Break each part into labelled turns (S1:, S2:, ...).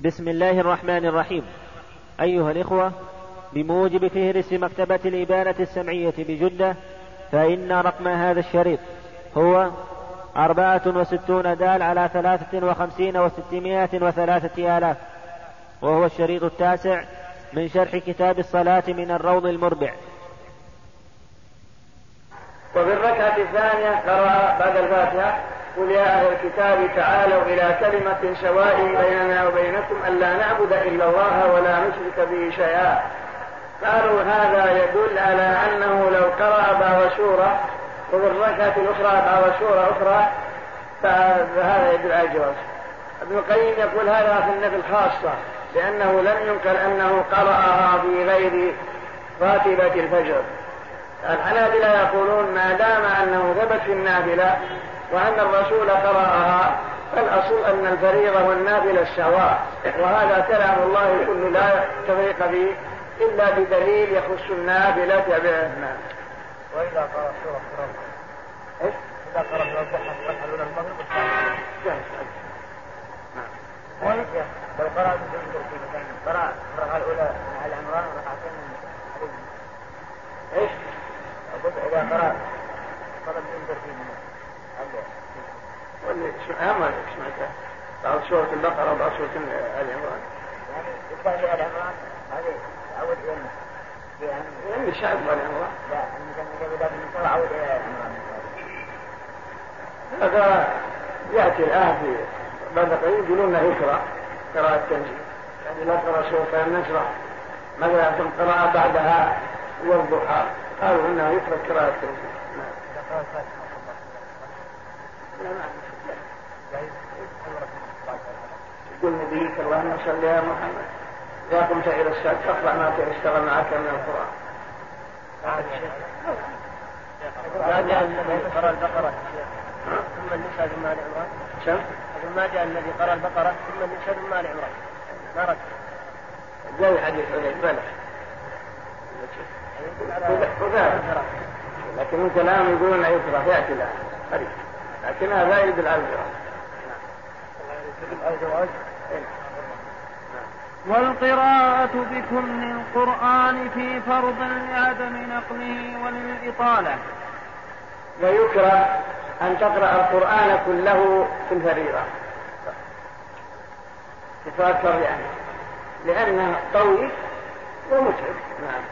S1: بسم الله الرحمن الرحيم. أيها الإخوة بموجب فهرس مكتبة الإبانة السمعية بجدة فإن رقم هذا الشريط هو أربعة وستون دال على ثلاثة وخمسين وستمائة وثلاثة آلاف وهو الشريط التاسع من شرح كتاب الصلاة من الروض المربع.
S2: وفي الركعة الثانية قرأ بعد الفاتحة. قل يا أهل الكتاب تعالوا إلى كلمة سواء بيننا وبينكم ألا نعبد إلا الله ولا نشرك به شيئا. قالوا هذا يدل على أنه لو قرأ بعض سورة وفي الركعة الأخرى بعض سورة أخرى فهذا يدل على الجواز. ابن القيم يقول هذا في النفي الخاصة لأنه لم ينقل أنه قرأها في غير راتبة الفجر. الحنابلة يقولون ما دام أنه ثبت في النافلة وأن الرسول قرأها فالأصل أن الفريضة والنافلة سواء وهذا كلام الله كل لا تفريق فيه إلا بدليل يخص النافلة به
S3: وإذا قرأ سورة
S2: إيش؟
S3: إذا قرأ سورة الضحى المغرب؟ نعم. لو قرأ مثلا قرأ الركعة الأولى مع العمران وركعتين من إيش؟ إذا قرأ طلب من ترتيب
S2: واللي ما سمعت بعض سورة البقرة وبعض سورة آل عمران.
S3: يعني يقال لآل عمران هذه عود إلى
S2: يعني شعب آل عمران
S3: لا بالنساء عود آل عمران
S2: هذا يأتي الآن في بعد قليل يقولون إنه يقرأ قراءة تنزيل يعني لا تقرأ سورة النشرة مثلا ثم قراءة بعدها والضحى. قالوا إنه يقرأ قراءة تنزيل نعم. يقول نبيك اللهم صل يا محمد إذا قمت إلى الصلاة فاقرأ ما تيسر معك من القرآن.
S3: ما جاء الذي قرأ البقرة ثم النساء ثم آل عمران.
S2: شم؟
S3: ما جاء الذي قرأ البقرة ثم النساء ثم آل عمران. ما رد.
S2: زي حديث حذيفة بلى. لكن الكلام يقولون يكره يأتي الآن قريب. لكن هذا يدل على الجواز
S4: والقراءة بكل القرآن في فرض لعدم نقله وللإطالة.
S2: ويكره أن تقرأ القرآن كله في الفريضة. تفكر يعني. لأنه طويل ومتعب. نعم.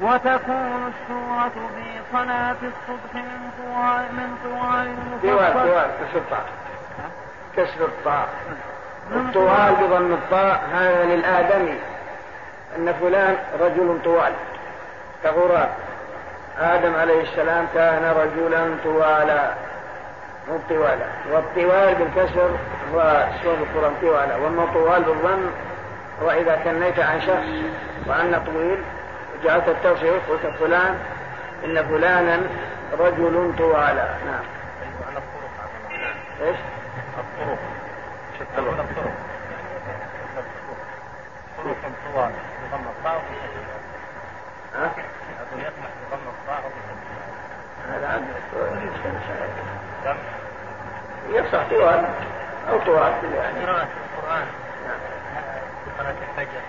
S4: وتكون السورة في صلاة الصبح من طوال من طوال
S2: المفصل. كسر الطاء الطوال بضم الطاء هذا للآدمي. أن فلان رجل طوال. كغراب آدم عليه السلام كان رجلا طوالا. مو طوالا. والطوال بالكسر هو سورة القرآن طوالا. والمطوال طوال بالضم وإذا كنيت عن شخص وأن طويل جعلت التوصيف قلت فلان إن فلانا رجل طوالا. نعم. إيش؟
S3: الطرق شتى الطرق طوال بضم الطاء
S2: ها؟
S3: أقول يسمح بضم الطاء
S2: هذا عبد يصح طوال أو طوال يعني
S3: قراءة القرآن
S2: نعم
S3: قراءة الفجر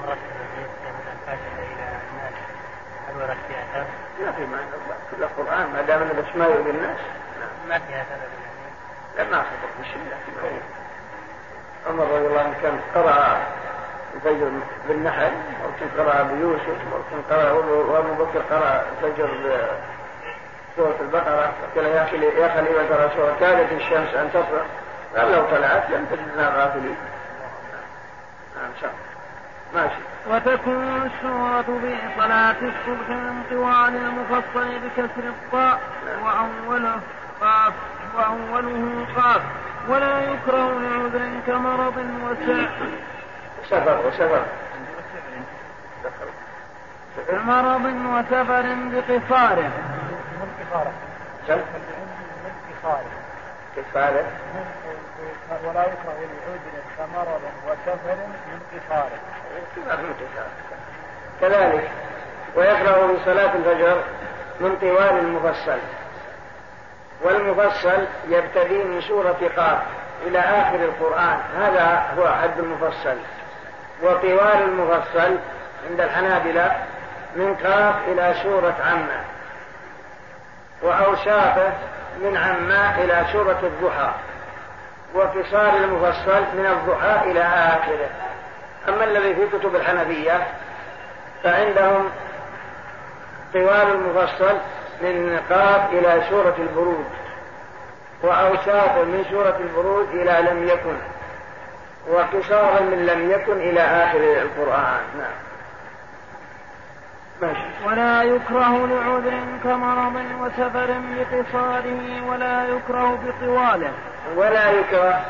S3: مرتبة من الفجر إلى الناس هل ورد فيها سبب؟
S2: ما في معنى كل القرآن ما دام انه بس ما يؤذي الناس
S3: نعم ما فيها سبب يعني
S2: لا ما خطر مش الله عمر رضي الله عنه كان قرأ الفجر بالنحل وكان قرأ بيوسف وكان قرأ وابو بكر قرأ الفجر بسورة البقرة. قال يا أخي يا خليفة رسول كادت الشمس أن تطلع قال لو طلعت لم تجدنا غافلين. نعم شاء ماشي.
S4: وتكون السورة في صلاة الصبح من طوال المفصل بكسر الطاء وأوله قاف وأوله قاف. ولا يكره لعذر كمرض وسع.
S2: سفر وسفر
S4: مرض وسفر بقصاره.
S2: كفارة
S3: ولا يكره لعذر كمرض وسفر من قصاره.
S2: كذلك ويقرأ في صلاة الفجر من طوال المفصل. والمفصل يبتدي من سورة قاف إلى آخر القرآن. هذا هو حد المفصل. وطوال المفصل عند الحنابلة من قاف إلى سورة عمة وأوشافه من عمة إلى سورة الضحى وقصار المفصل من الضحى إلى آخره. أما الذي في كتب الحنفية فعندهم طوال المفصل من قاف إلى سورة البروج وأوساط من سورة البروج إلى لم يكن. وقصارا من لم يكن إلى آخر القرآن. نعم.
S4: ماشي. ولا يكره لعذر كمرض وسفر بقصاره ولا يكره بطواله.
S2: ولا يكره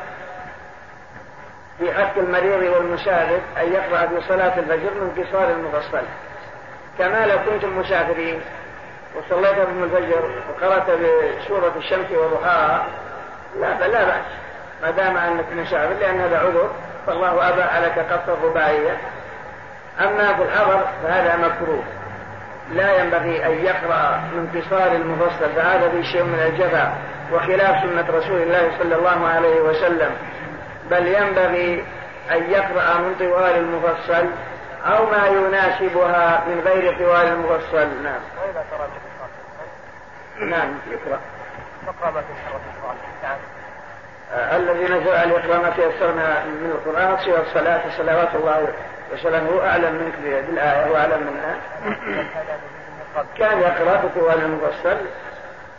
S2: في حق المريض والمسافر أن يقرأ في صلاة الفجر من قصار المفصل. كما لو كنتم مسافرين وصليت بهم الفجر وقرأت بسورة الشمس وضحاها لا لا بأس. ما دام أنك مسافر لأن هذا عذر فالله أبى لك قصر الرباعية أما في الحضر فهذا مكروه. لا ينبغي أن يقرأ من قصار المفصل فهذا في شيء من الجفا وخلاف سنة رسول الله صلى الله عليه وسلم. بل ينبغي أن يقرأ من طوال المفصل أو ما يناسبها من غير طوال المفصل. نعم. نعم يقرأ
S5: تقرأ ما في نعم.
S2: الذي نزل عليه ما تيسرنا من القرآن سوى الصلاة صلوات الله وسلامه أعلم منك بالآية وأعلم منها. كان يقرأ بطوال المفصل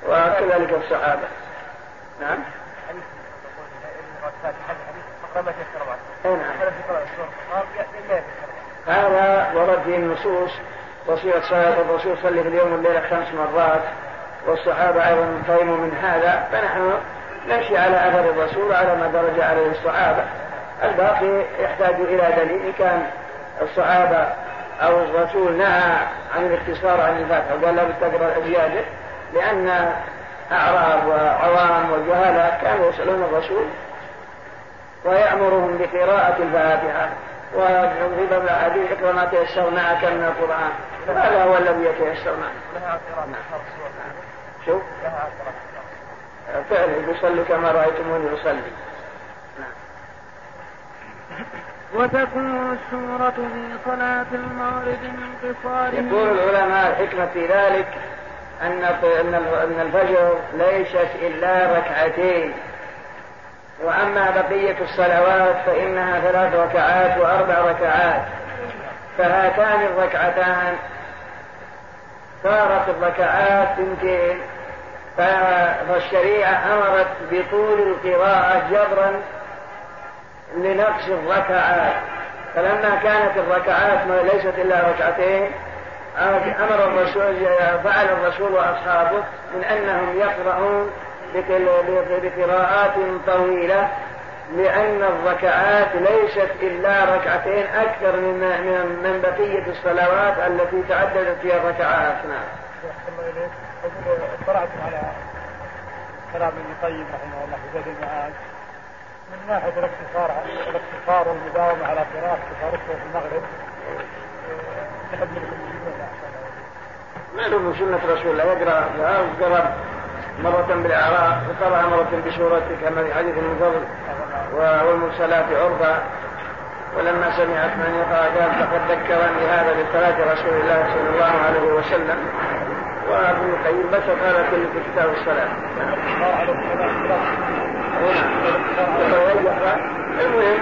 S2: وكذلك الصحابة. نعم. هذا ورد في النصوص وصية صلاة الرسول صلي في اليوم والليلة خمس مرات والصحابة أيضا قيموا من هذا فنحن نمشي على أثر الرسول على ما درج عليه الصحابة. الباقي يحتاج إلى دليل إن كان الصحابة أو الرسول نهى عن الاختصار عن الفاتحة وقال لا تقرأ لأن أعراب وعوام وجهلاء كانوا يسألون الرسول ويأمرهم بقراءة الفاتحة. بعض الأحاديث اقرأ ما تيسر معك من القرآن. هذا هو الذي يتيسر معك شوف. فعلا يصلي كما رأيتموني يصلي.
S4: وتكون السورة في صلاة المغرب من قصار
S2: يقول العلماء الحكمة في ذلك أن أن الفجر ليست إلا ركعتين. وأما بقية الصلوات فإنها ثلاث ركعات وأربع ركعات. فهاتان الركعتان. صارت الركعات ثنتين فالشريعة أمرت بطول القراءة جبرا لنقص الركعات فلما كانت الركعات ليست إلا ركعتين أمر الرسول فعل الرسول وأصحابه من أنهم يقرؤون بقراءات طويلة لأن الركعات ليست إلا ركعتين أكثر من من بقية الصلوات التي تعددت فيها الركعات نعم.
S5: اطلعت على كلام ابن القيم رحمه الله في من ناحية الاقتصار الاقتصار والمداومة على قراءه قصار في المغرب. نحب منكم
S2: معلوم سنة رسول الله يقرأ يقرأ مرة بالإعراء وقرأ مرة بسورة كما في حديث المفضل والمرسلات عرفا ولما سمعت من يقرأ قال فقد ذكرني هذا بصلاة رسول الله صلى الله عليه وسلم. وابن القيم بس قال كل في كتاب الصلاة. المهم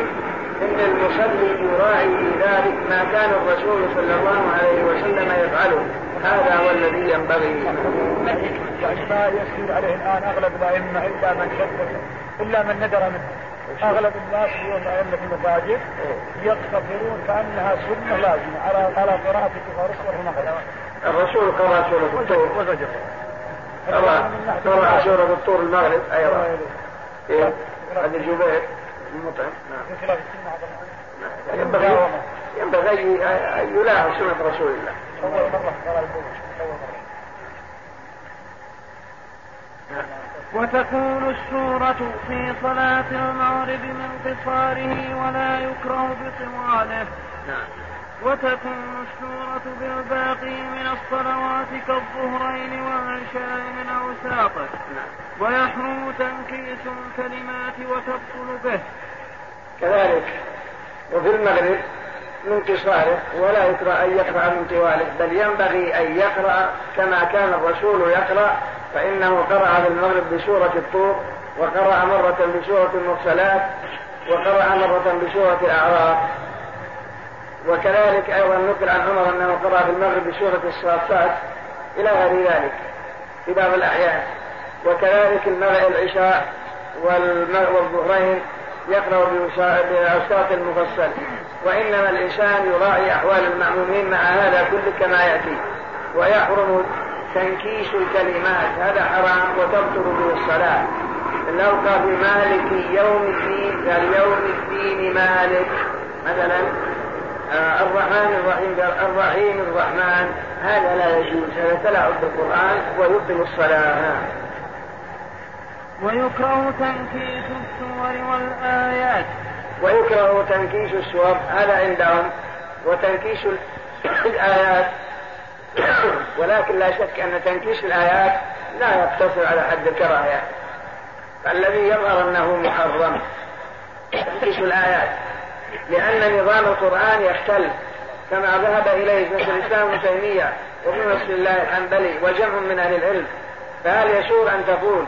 S2: إن المصلي يراعي في ذلك ما كان الرسول صلى الله عليه وسلم يفعله. هذا هو الذي ينبغي.
S5: يعني ما يسير عليه الان اغلب الائمه إلا من شدد الا من ندر منه. أغلب الناس اليوم الائمه في المساجد يقتصرون كأنها سنة لازمة على على قراءة الكفار والمغرب
S2: الرسول قرأ سورة الطور وزجر. قرأ سورة الطور المغرب. أيضا. إيه. هذا الجبير. المطعم. نعم. ينبغي ينبغي أن يلاحظ سنة رسول الله. أول مرة. قرأ
S4: وتكون السورة في صلاة المغرب من قصاره ولا يكره بطواله.
S2: نعم.
S4: وتكون السورة بالباقي من الصلوات كالظهرين والعشاء من أوساطه ويحرم تنكيس الكلمات وتبطل به.
S2: كذلك. وفي المغرب من قصاره ولا يكره أن يقرأ من طواله بل ينبغي أن يقرأ كما كان الرسول يقرأ فإنه قرأ في المغرب بسورة الطور وقرأ مرة بسورة المرسلات وقرأ مرة بسورة الأعراف. وكذلك أيضا نقل عن عمر أنه قرأ في المغرب بسورة الصافات إلى غير ذلك في بعض الأحيان. وكذلك العشاء والظهرين يقرأ بأوساط المفصل. وإنما الإنسان يراعي أحوال المأمومين مع هذا كله كما يأتي. ويحرم تنكيش الكلمات. هذا حرام وتبطل به الصلاة. لو قال مالك يوم الدين قال يوم الدين مالك. مثلا الرحمن الرحيم قال الرحيم الرحمن. هذا لا يجوز هذا تلاعب بالقرآن ويبطل الصلاة.
S4: ويكره تنكيس السور والآيات.
S2: ويكره تنكيش السور هذا عندهم. وتنكيش الآيات. ولكن لا شك أن تنكيش الآيات لا يقتصر على حد الكراهية. الذي يظهر أنه محرم. تنكيش الآيات. لأن نظام القرآن يختل كما ذهب إليه شيخ الإسلام ابن تيمية وابن نصر الله الحنبلي وجمع من أهل العلم فهل يشور أن تقول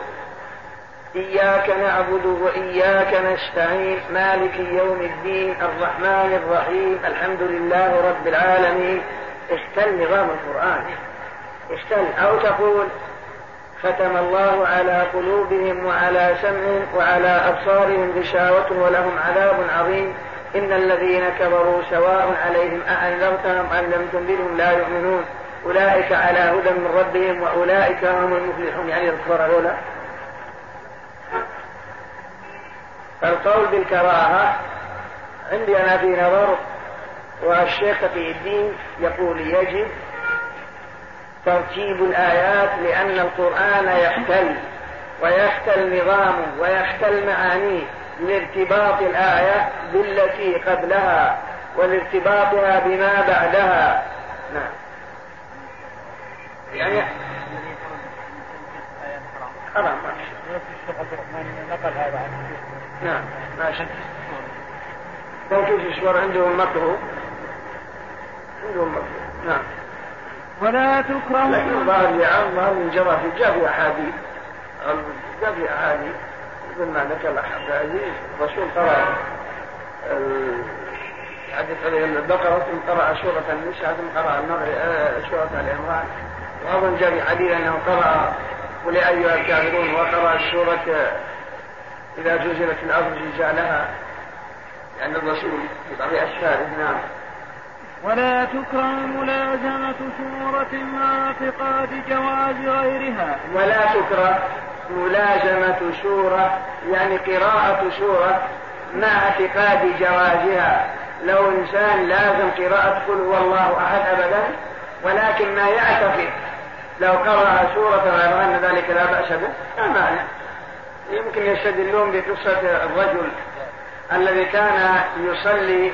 S2: إياك نعبد وإياك نستعين مالك يوم الدين الرحمن الرحيم الحمد لله رب العالمين؟ اختل نظام القرآن اختل. أو تقول ختم الله على قلوبهم وعلى سمعهم وعلى أبصارهم غشاوة ولهم عذاب عظيم. إن الذين كفروا سواء عليهم أأنذرتهم أم لم تنذرهم لا يؤمنون. أولئك على هدى من ربهم وأولئك هم المفلحون. يعني الكفار هؤلاء. فالقول بالكراهة عندي أنا في نظر والشيخ في الدين يقول يجب ترتيب الآيات لأن القرآن يختل ويختل نظامه ويختل معانيه. لارتباط الآية بالتي قبلها ولارتباطها بما بعدها. نعم. يعني حرام. نقل هذا نعم ماشي تنكيش الشور عندهم مكروه. عندهم مكروه. نعم.
S4: ولا تكره
S2: لكن ظاهر ظاهر من جرى في جاء في أحاديث. جاء في أحاديث. مثل ما ذكر العزيز الرسول قرأ حدث عليه البقرة ثم قرأ سورة النساء ثم قرأ سورة العمران. وأظن جاء في حديث أنه قرأ قل يا أيها الكافرون وقرأ سورة إذا زلزلت الأرض زلزالها. لأن الرسول في بعض أسفاره نعم.
S4: ولا تكره ملازمة سورة مع اعتقاد جواز غيرها.
S2: ولا تكره ملازمة سورة يعني قراءة سورة مع اعتقاد جوازها. لو إنسان لازم قراءة قل هو الله أحد أبدا ولكن ما يعتقد. لو قرأ سورة غير أن ذلك لا بأس به. لا مانع. يمكن يستدلون بقصة الرجل الذي كان يصلي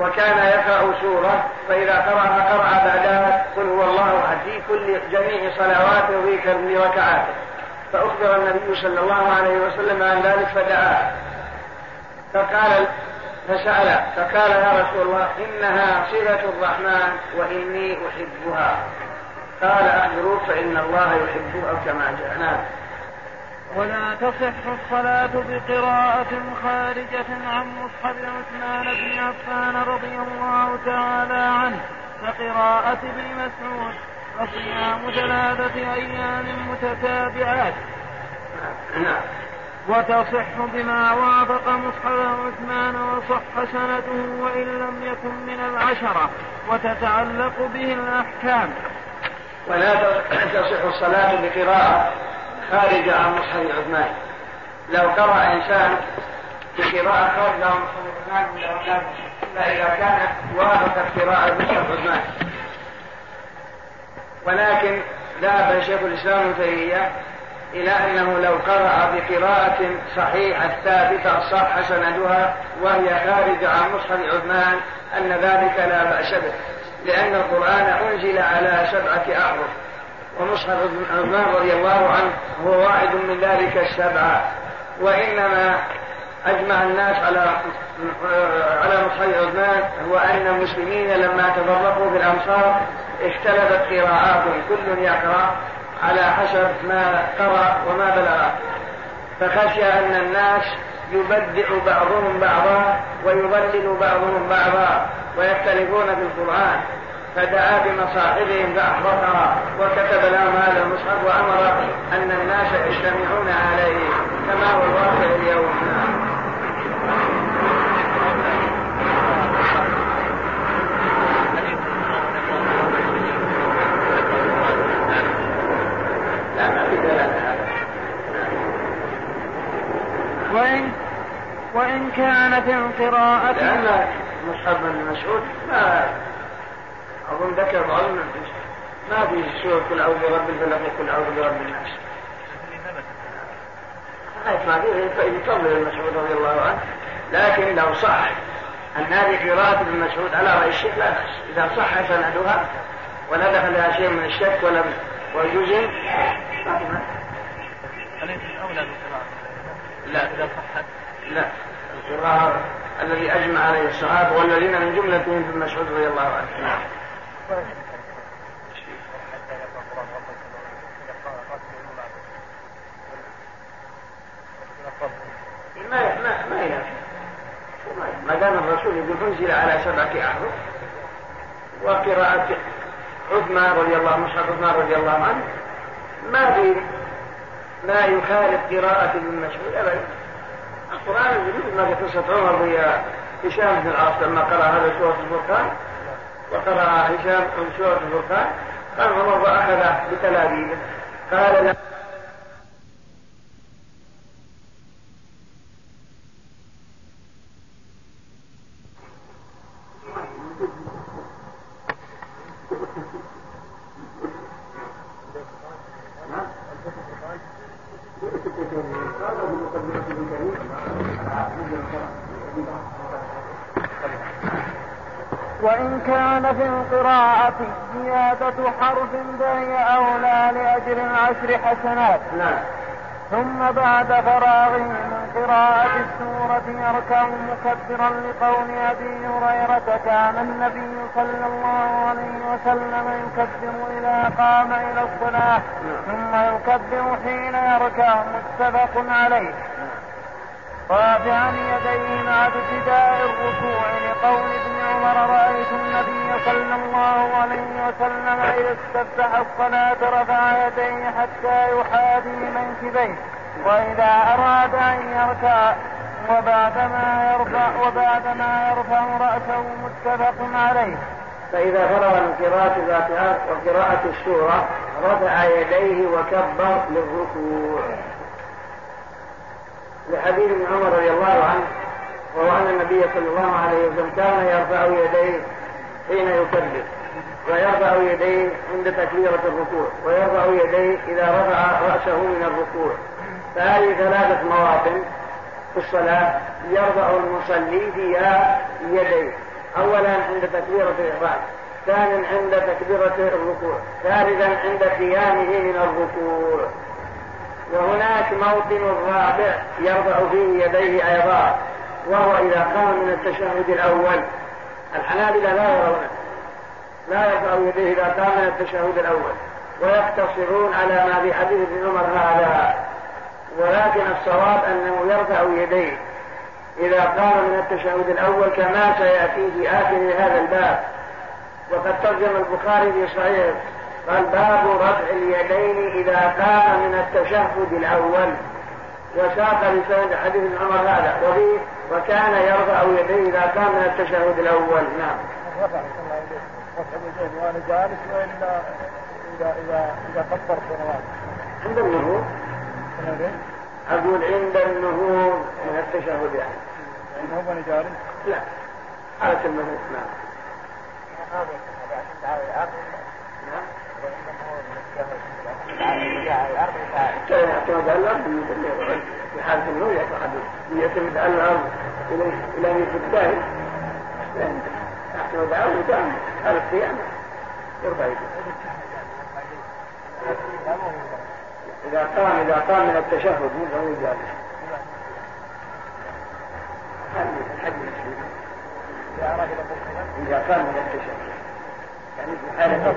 S2: وكان يقرأ سورة فإذا قرأها قرأ بعدها قل هو الله أحد. في كل جميع صلواته وفي كل ركعاته فأخبر النبي صلى الله عليه وسلم عن ذلك فدعاه فقال فسأل فقال يا رسول الله إنها صلة الرحمن وإني أحبها. قال أخبروك فإن الله يحبه أو كما جاء نعم
S4: ولا تصح الصلاة بقراءة خارجة عن مصحف عثمان بن عفان رضي الله تعالى عنه كقراءة ابن مسعود. وصيام ثلاثة أيام متتابعات.
S2: نعم.
S4: وتصح بما وافق مصحف عثمان وصح سنته وإن لم يكن من العشرة وتتعلق به الأحكام.
S2: ولا تصح الصلاة بقراءة خارجة عن مصحف عثمان. لو قرأ إنسان بقراءة خارجة عن مصحف عثمان إلا إذا كانت وافقت قراءة مصحف عثمان. ولكن ذهب شيخ الإسلام ابن تيمية إلى أنه لو قرأ بقراءة صحيحة ثابتة صح سندها وهي خارجة عن مصحف عثمان أن ذلك لا بأس به لأن القرآن أنزل على سبعة أحرف ومصحف عثمان رضي الله عنه هو واحد من ذلك السبعة. وإنما أجمع الناس على على مصحف عثمان هو أن المسلمين لما تفرقوا في الأمصار اختلفت قراءاتهم كل يقرأ على حسب ما قرأ وما بلغ. فخشي أن الناس يبدع بعضهم بعضا ويضلل بعضهم بعضا ويختلفون في القرآن. فدعا بمصاحبهم فأحبطها وكتب لهم هذا المصحف وأمر أن الناس يجتمعون عليه كما هو الواقع اليوم
S4: وإن وإن كان في القراءة
S2: لأن مصحف ابن مسعود؟ ما أظن ذكر بعض ما في سورة كل أعوذ برب الفلق وكل أعوذ برب الناس. ما في يفضل المسعود رضي الله عنه. لكن لو صح أن هذه قراءة ابن مسعود على رأي الشيخ لا بأس. إذا صح سندها ولا دخل لها شيء من الشك ولم وجزم ما في
S6: أليس الأولى بالقراءة؟
S2: لا.
S6: إذا صحت
S2: لا. القراءة الذي أجمع عليه الصحابة والذين من جملتهم ابن مسعود رضي الله عنه. نعم. ما ما ما ما دام الرسول يقول أنزل على سبعة أحرف وقراءة عثمان رضي الله عنه مصحف عثمان رضي الله عنه ما في ما يخالف قراءة ابن مسعود أبدا. القرآن الجديد ما قصة عمر ويا هشام بن العاص لما قرأ هذا سورة الفرقان. وقرأ هشام سورة الفرقان. قال عمر وأخذ بتلابيبه قال لا
S4: وإن كان في القراءة زيادة حرف فهي أولى لأجر العشر حسنات
S2: نعم.
S4: ثم بعد فراغه من قراءة السورة يركع مكبرا لقول أبي هريرة كان النبي صلى الله عليه وسلم يكبر إذا قام إلى الصلاة ثم يكبر حين يركع متفق عليه. رافعا يديه مع ابتداء الركوع لقول ابن عمر رأيت النبي صلى الله عليه وسلم إذا استفتح الصلاة رفع يديه حتى يحاذي منكبيه. وإذا أراد أن يركع وبعدما يرفع وبعدما يرفع رأسه متفق عليه.
S2: فإذا فرغ من قراءة الفاتحة وقراءة السورة رفع يديه وكبر للركوع. لحديث ابن عمر رضي الله عنه وهو أن النبي صلى الله عليه وسلم كان يرفع يديه حين يكبر ويرفع يديه عند تكبيرة الركوع ويرفع يديه إذا رفع رأسه من الركوع فهذه ثلاثة مواطن في الصلاة يرفع المصلي فيها يديه أولا عند تكبيرة الإحرام ثانيا عند تكبيرة الركوع ثالثا عند قيامه من الركوع. وهناك موطن رابع يرفع فيه يديه أيضا وهو إذا قام من التشهد الأول. الحنابلة لا يرون لا يرفع يديه إذا قام من التشهد الأول. ويقتصرون على ما في حديث ابن عمر هذا. ولكن الصواب أنه يرفع يديه إذا قام من التشهد الأول كما سيأتي في آخر هذا الباب وقد ترجم البخاري في صحيح قال باب رفع اليدين إذا قام من التشهد الأول وساق لسند حديث عمر هذا وفيه وكان يرفع يديه إذا قام من التشهد الأول نعم.
S5: رفع رفع وأنا جالس وإلا إذا إذا إذا كبر سنوات.
S2: عند النهوض أقول عند النهوض من التشهد يعني.
S5: يعني هو وأنا جالس؟
S2: لا حالة النهوض نعم. نعم. يعتمد على الأرض في النوم يعتمد على الأرض إلى إلى أن الداهي نحن داود هذا القيامة يرفع إذا قام إذا قام من التشهد مو هو جالس إذا قام من التشهد. يعني في حالة
S5: نفس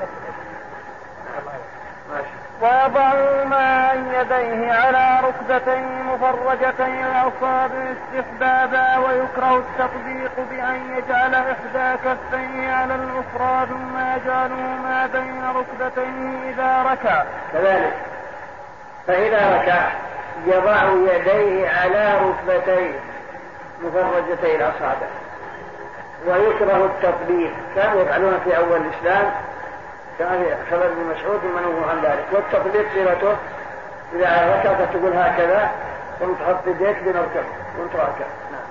S5: نفس
S4: ويضع ما يديه على ركبتين مفرجتين الأصابع استحبابا ويكره التطبيق بأن يجعل إحدى كفيه على الأخرى ثم يجعله ما بين ركبتيه إذا ركع.
S2: كذلك. فإذا ركع يضع يديه على ركبتيه مفرجتي الأصابع ويكره التطبيق. كانوا يفعلون في أول الإسلام. كان خبر ابن مسعود منوه عن ذلك. والتطبيق صيغته إذا ركعت تقول هكذا ثم تحط يديك بين الركب وانت راكع نعم.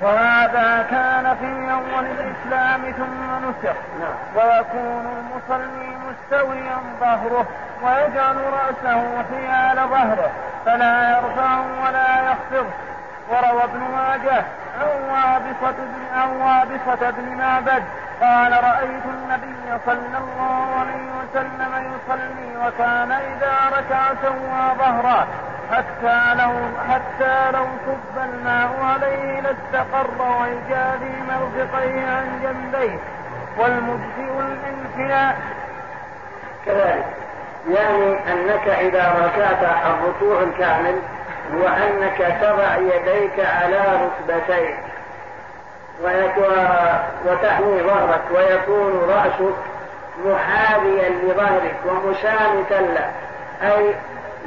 S4: وهذا كان في أول الإسلام ثم نسخ.
S2: نعم.
S4: ويكون المصلي مستويا ظهره ويجعل رأسه حيال ظهره فلا يرفع ولا يخفض. وروى ابن ماجه عن وابصة بن عن وابصة بن معبد قال رأيت النبي صلى الله عليه وسلم يصلي وكان إذا ركع سوى ظهره. حتى لو حتى لو صب الماء عليه لاستقر ويجاري مرفقيه عن جنبيه. والمجزئ الانحناء
S2: كذلك يعني أنك إذا ركعت الركوع الكامل هو أنك تضع يديك على ركبتيك. وتحمي ظهرك ويكون رأسك محاذيا لظهرك ومشامتا له أي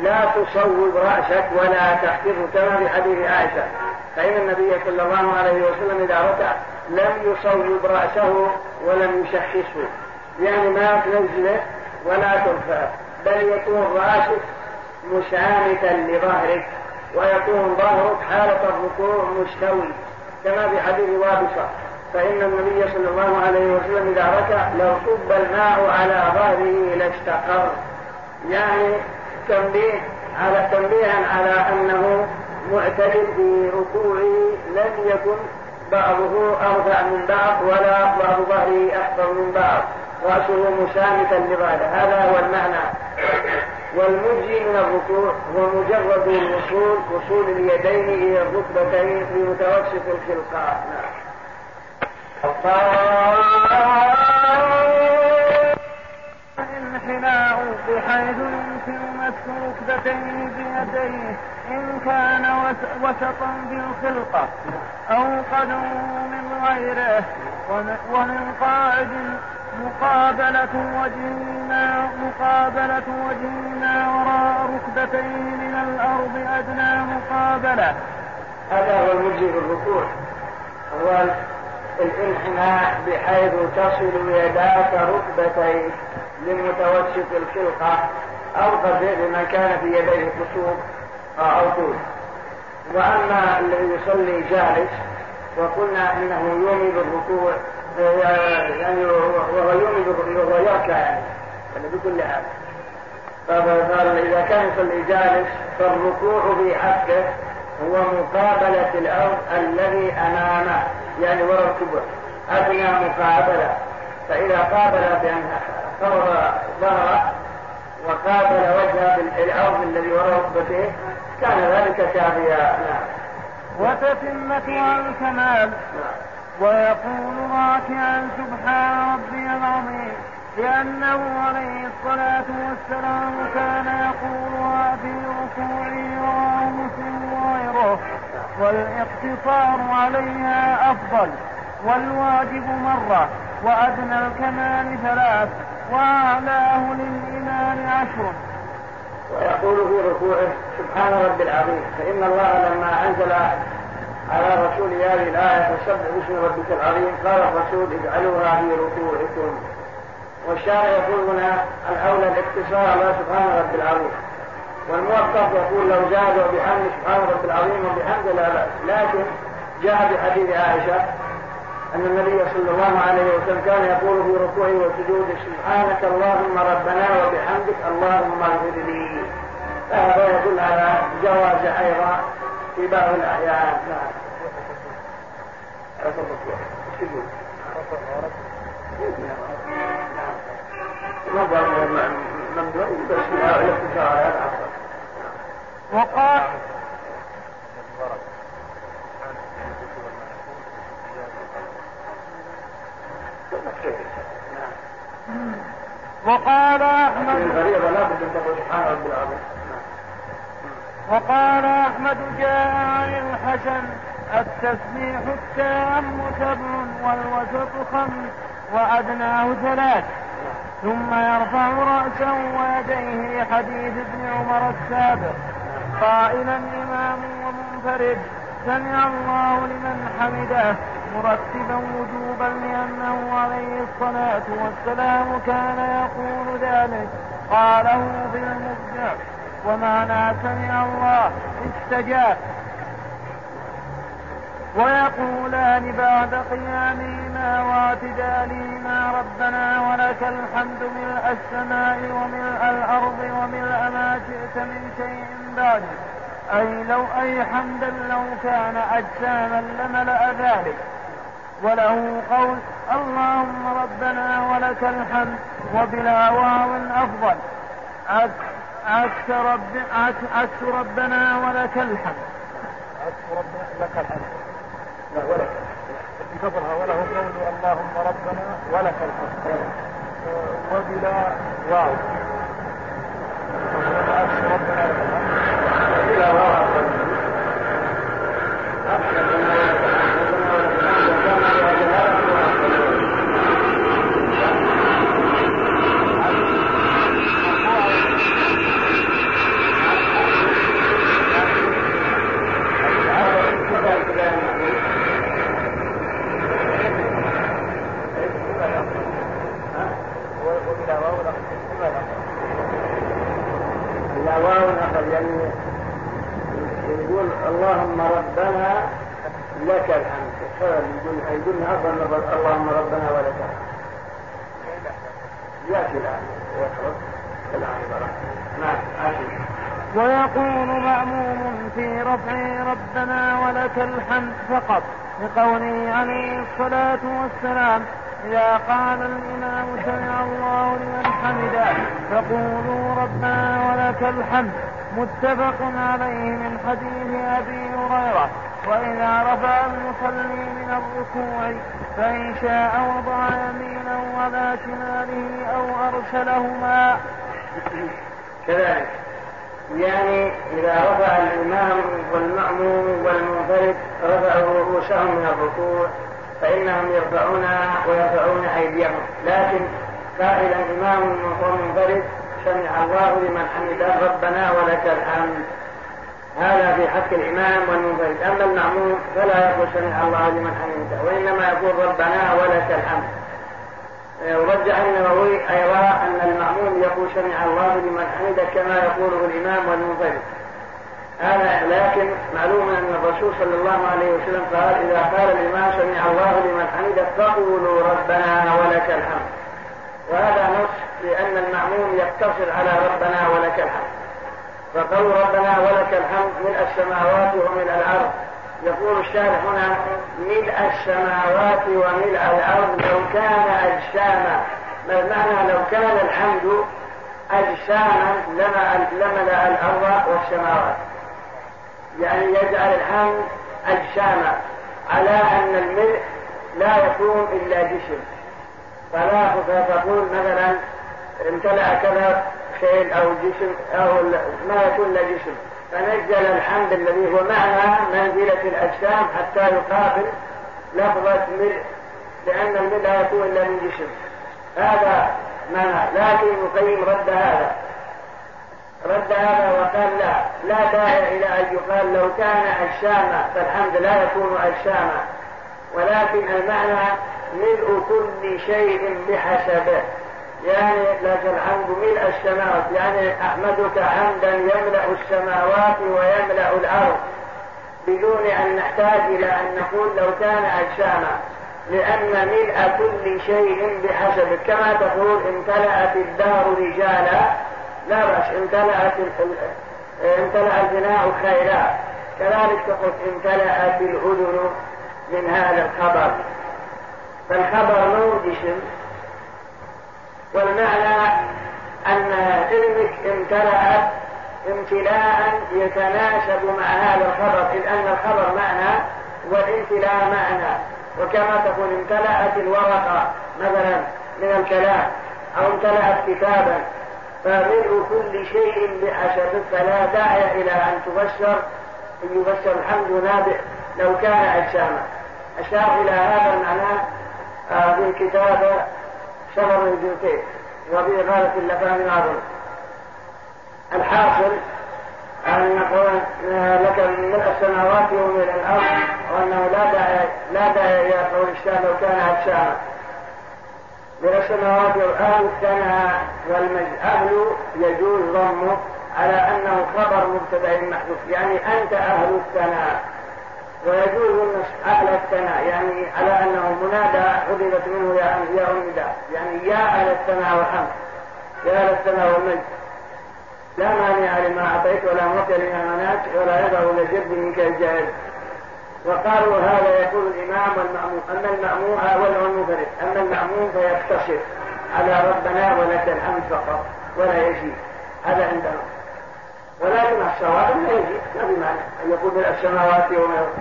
S2: لا تصوب رأسك ولا تحفظه كما في حديث عائشة. فإن النبي صلى الله عليه وسلم إذا ركع لم يصوب رأسه ولم يشخصه. يعني ما تنزله ولا ترفعه بل يكون رأسك مشامتا لظهرك. ويكون ظهرك حالة الركوع مستوي كما في حديث وابصة. فإن النبي صلى الله عليه وسلم إذا ركع لو صب الماء على ظهره لاستقر. يعني تنبيه على تنبيها على أنه معتدل في ركوعه لم يكن بعضه أرفع من بعض ولا بعض ظهره أحفظ من بعض. رأسه مسامتا لظهره هذا هو المعنى. والمجزي من الركوع هو مجرد الوصول وصول اليدين إلى الركبتين في متوسط الخلقاء نعم.
S4: الانحناء بحيث يمكن مسك ركبتيه بيديه إن كان وسطا بالخلقة أو قدم من غيره ومن قاعد مقابلة وجهنا مقابلة وجهنا وراء ركبتيه من الأرض أدنى مقابلة.
S2: هذا هو المجزي بالركوع هو الانحناء بحيث تصل يداك ركبتيك لمتوسط الخلقة. أو قصير لما كان في يديه قصور أو طول. وأما الذي يصلي جالس وقلنا إنه يومي بالركوع يعني وهو يومي وهو يركع يعني يعني بكل حال. فقال إذا كان يصلي جالس فالركوع في حقه هو مقابلة الأرض الذي أمامه يعني وراء الكبر. أدنى مقابلة. فإذا قابل بأن فرض ظهره وقابل وجهه بالأرض الذي وراء ركبته كان ذلك كافيا. نعم.
S4: وتتمة الكمال نعم. ويقول راكعا سبحان ربي العظيم لأنه عليه الصلاة والسلام كان يقولها في ركوعه رواه مسلم وغيره والإقتصار عليها أفضل والواجب مرة وأدنى الكمال ثلاث وأعلاه للإمام عشر.
S2: ويقول في ركوعه سبحان ربي العظيم فإن الله لما أنزل على رسول هذه الآية فسبح باسم ربك العظيم. قال الرسول اجعلوها في ركوعكم. والشارع يقول هنا الأولى الاقتصار على سبحان رب العظيم. والموقف يقول لو زادوا بحمد سبحان رب العظيم وبحمد لا بأس. لكن جاء بحديث عائشة أن النبي صلى الله عليه وسلم كان يقول في ركوعه وسجوده سبحانك اللهم ربنا وبحمدك اللهم اغفر لي. فهذا يدل على جواز أيضا في بعض الأحيان نعم
S4: وقال وقال أحمد
S2: الفريضة لا بد أن تقول سبحان ربي العظيم.
S4: وقال أحمد جاء عن الحسن التسبيح التام سبع والوسط خمس وأدناه ثلاث. ثم يرفع رأسه ويديه لحديث ابن عمر السابق. قائلا إمام ومنفرد سمع الله لمن حمده مرتبا وجوبا لأنه عليه الصلاة والسلام كان يقول ذلك. قاله في المبدع ومعنى سمع الله استجاب. ويقولان بعد قيامهما واعتدالهما ربنا ولك الحمد ملء السماء وملء الأرض وملء ما شئت من شيء بعد أي لو أي حمدا لو كان أجساما لملأ ذلك. وله قول اللهم ربنا ولك الحمد وبلا واو أفضل. عكس رب عكس ربنا ولك الحمد.
S5: عكس ربنا لك الحمد. لا ولك. اللي قبلها وله قول اللهم ربنا ولك الحمد. وبلا واو. عكس ربنا لك الحمد
S2: بلا واو لا واو أخذ يعني يقول اللهم ربنا لك الحمد يقول يقول أفضل اللهم ربنا ولك الحمد يأتي الآن يخرج الآن نعم عشر
S4: ويقول مأموم في رفع ولك الحمد فقط لقوله عليه الصلاة والسلام إذا قال الإمام سمع الله لمن حمده فقولوا ربنا ولك الحمد. متفق عليه من حديث أبي هريرة وإذا رفع المصلي من الركوع فإن شاء وضع يمينه على شماله أو أرسلهما
S2: كذلك. يعني إذا رفع الإمام والمأموم والمنفرد رفعوا رؤوسهم من الركوع فإنهم يرفعونها ويرفعون أيديهم. لكن قائل الإمام ومنفرد سمع الله لمن حمده ربنا ولك الحمد. هذا في حق الإمام والمنفرد. أما المأموم فلا يقول سمع الله لمن حمده وإنما يقول ربنا ولك الحمد. ورجح النووي أيضا أن المأموم يقول سمع الله لمن حمده كما يقوله الإمام والمنفرد هذا لكن معلوم أن الرسول صلى الله عليه وسلم قال إذا قال الإمام سمع الله لمن حمده فقولوا ربنا ولك الحمد. وهذا نص لأن المأموم يقتصر على ربنا ولك الحمد. فقول ربنا ولك الحمد ملء السماوات وملء الأرض يقول الشارح هنا ملء السماوات وملء الأرض لو كان أجساما ما المعنى لو كان الحمد أجساما لملأ الأرض والسماوات. يعني يجعل الحمد أجساما على أن الملء لا يكون إلا جسم. فلا فتقول مثلا امتلأ كذا شيء أو جسم أو ما يكون إلا جسم. فنزل الحمد الذي هو معنى منزلة الأجسام حتى يقابل لفظة ملء لأن الملء لا يكون إلا من جسم. هذا معنى لكن القيم رد هذا. رد هذا وقال لا. لا داعي إلى أن يقال لو كان أجساما فالحمد لا يكون أجساما ولكن المعنى ملء كل شيء بحسبه. يعني لك الحمد ملء السماوات. يعني أحمدك حمدا يملأ السماوات ويملأ الأرض بدون أن نحتاج إلى أن نقول لو كان أجساما لأن ملء كل شيء بحسبه كما تقول امتلأت الدار رجالا. لا بأس امتلأت امتلأ البناء خيرا. كذلك تقول امتلأت الأذن من هذا الخبر. فالخبر مو جسم والمعنى أن علمك امتلأت امتلاء يتناسب مع هذا الخبر إذ أن الخبر معنى والامتلاء معنى. وكما تكون امتلأت الورقة مثلا من الكلام أو امتلأت كتابا فملء كل شيء بحسب فلا داعي إلى أن تبشر أن يبشر الحمد نابع لو كان أجساما. أشار إلى هذا المعنى آه، الجنتين وفي غالة اللفام العظيم. الحاصل أن نقول لك من السماوات ومن الأرض وأنه لا داعي لا داعي إلى قول الشام لو كان أجساما من السماوات والأهل الثناء والمجد. أهل يجوز ضمه على أنه خبر مبتدأ محذوف يعني أنت أهل الثناء. ويجوز أهل الثناء يعني على أنه منادى حذفت منه يا يا النداء يعني يا أهل الثناء والحمد يا أهل الثناء والمجد. لا مانع لما أعطيت ولا معطي لما منعت ولا يضع لجد منك الجاهل. وقالوا هذا يقول الإمام والمأموم أما المأموم أول المنفرد. أما المأموم فيقتصر على ربنا ولك الحمد فقط ولا يجي هذا عندنا. ولكن الصواب لا يجي ما بمعنى أن يقول السماوات والأرض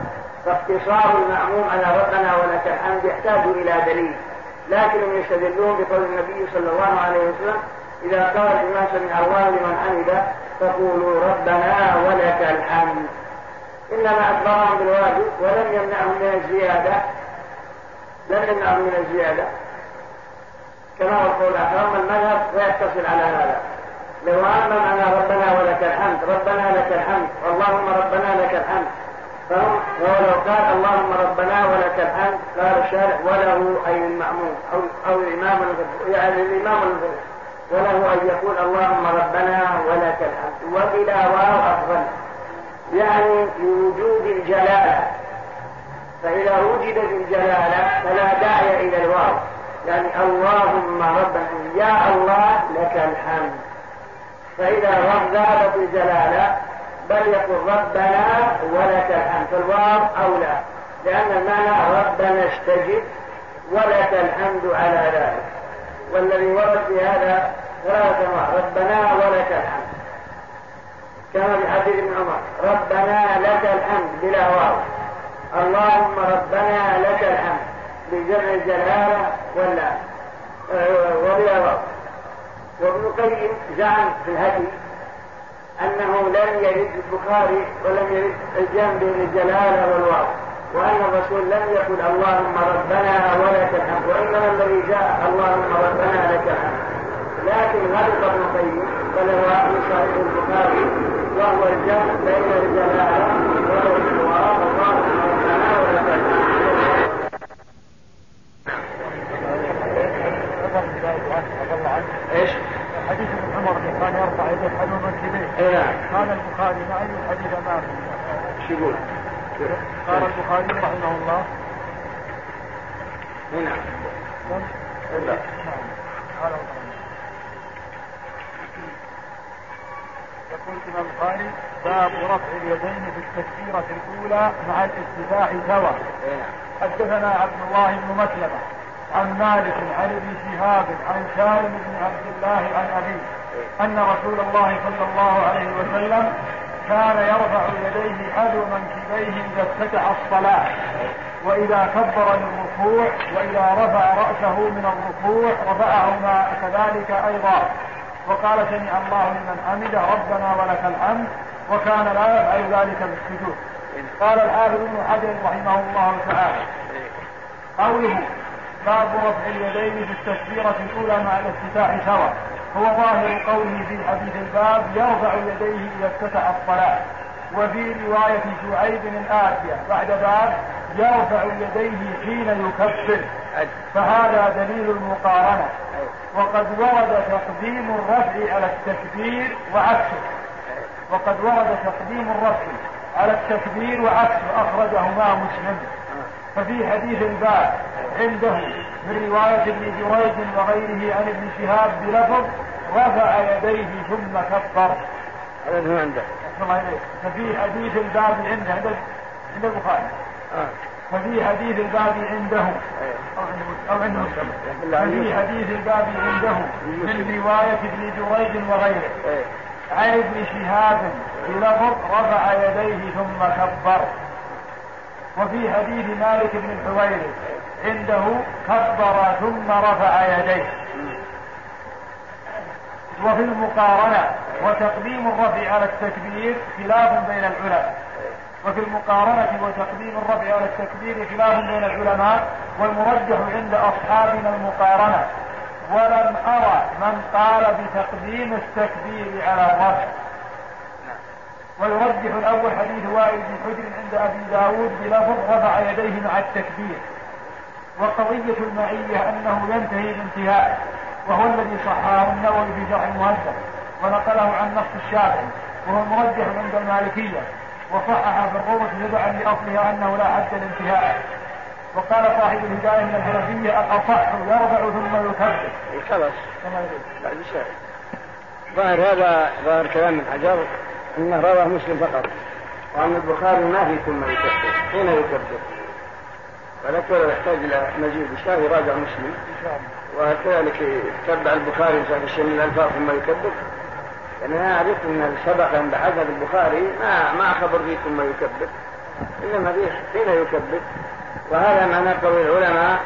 S2: فاقتصار المأموم على ربنا ولك الحمد يحتاج إلى دليل. لكنهم يستدلون بقول النبي صلى الله عليه وسلم إذا قال الإمام سمع الله لمن حمده فقولوا ربنا ولك الحمد. إنما أخبرهم بالواجب ولم يمنعهم من الزيادة. لم يمنعهم من الزيادة. كما هو القول الآخر المذهب ويتصل على هذا. لو أما معنى ربنا ولك الحمد ربنا لك الحمد اللهم ربنا لك الحمد. فهم؟ ولو قال اللهم ربنا ولك الحمد قال الشارع وله أي المأموم أو أو الإمام يعني الإمام الغفر وله أن يقول اللهم ربنا ولك الحمد. وبلا واو أفضل. يعني لوجود الجلالة. فإذا وجدت الجلالة فلا داعي إلى الواو. يعني اللهم ربنا يا الله لك الحمد. فإذا ذهبت الجلالة بل يقول ربنا ولك الحمد. فالواو أولى لأن المعنى ربنا استجب ولك الحمد على ذلك. والذي ورد في هذا ثلاثة ربنا ولك الحمد. كما في حديث ابن عمر ربنا لك الحمد بلا واو. اللهم ربنا لك الحمد بجمع الجلالة ولا آه، وبلا واو. وابن القيم زعم في الهدي أنه لم يرد البخاري ولم يرد الجمع بين الجلالة والواو وأن الرسول لم يقل اللهم ربنا ولك الحمد وإنما الذي جاء اللهم ربنا لك الحمد. لكن هذا ابن القيم بل هو من صحيح البخاري وهو الجمع بين الجلالة والواو الله ربنا ولك الحمد إيش؟
S5: حديث ابن عمر اللي منكبيه
S2: اي نعم
S5: قال البخاري ما اي الحديث امامه
S2: شو يقول؟
S5: قال البخاري رحمه الله.
S2: نعم لا
S5: قال يقول الإمام البخاري باب رفع اليدين في التكبيرة الأولى مع الافتتاح سوا.
S2: اي نعم
S5: حدثنا عبد الله بن مسلمة عن مالك عن ابن شهاب عن سالم بن عبد الله عن أبيه. أن رسول الله صلى الله عليه وسلم كان يرفع يديه حذو منكبيه إذا افتتح الصلاة. وإذا كبر للركوع وإذا رفع رأسه من الركوع رفعهما كذلك أيضا. وقال سمع الله لمن حمده ربنا ولك الحمد وكان لا يفعل ذلك بالسجود. قال الحافظ ابن حجر رحمه الله تعالى قوله باب رفع اليدين في التكبيرة الأولى مع الافتتاح سوا. هو ظاهر قوله في حديث الباب يرفع يديه إذا افتتح الصلاة. وفي رواية شعيب الآتية بعد باب يرفع يديه حين يكبر فهذا دليل المقارنة. وقد ورد تقديم الرفع على التكبير وعكسه وقد ورد تقديم الرفع على التكبير وعكسه أخرجهما مسلم. ففي حديث الباب عنده من رواية ابن جريج وغيره عن ابن شهاب بلفظ رفع يديه ثم كبر
S2: هذا هو عنده.
S5: الله إليك ففي حديث الباب عنده عند عند البخاري.
S2: آه.
S5: ففي حديث الباب عنده. أو عند مسلم. ففي حديث الباب عنده من رواية ابن جريج وغيره. عن ابن شهاب بلفظ رفع يديه ثم كبر وفي حديث مالك بن الحويرث. عنده كبر ثم رفع يديه. وفي المقارنة وتقديم الرفع على التكبير خلاف بين العلماء. وفي المقارنة وتقديم الرفع على التكبير خلاف بين العلماء والمرجح عند أصحابنا المقارنة. ولم أرى من قال بتقديم التكبير على الرفع. ويرجح الأول حديث وائل بن حجر عند أبي داود بلفظ رفع يديه مع التكبير. وقضية المعية أنه ينتهي بانتهاء وهو الذي صححه النووي في شرح المهذب ونقله عن نص الشافعي وهو المرجح عند المالكية وصحح في الروضة تبعا لأصلها أنه لا حد الانتهاء وقال صاحب الهداية من الحنفية الأصح يرفع ثم يكبر.
S2: خلاص. بعد شيء. ظاهر هذا ظاهر كلام ابن حجر إنه رواه مسلم فقط وأن البخاري ما في ثم يكبر حين يكبر ولكن ولا يحتاج إلى مزيد الشافعي يراجع مسلم. وكذلك يتبع البخاري في شيء من الألفاظ ثم يكبر يعني أنا اعرف أن سبق عند حسب البخاري ما ما خبر فيه ثم يكبر انما فيه حين يكبر وهذا معنى قول العلماء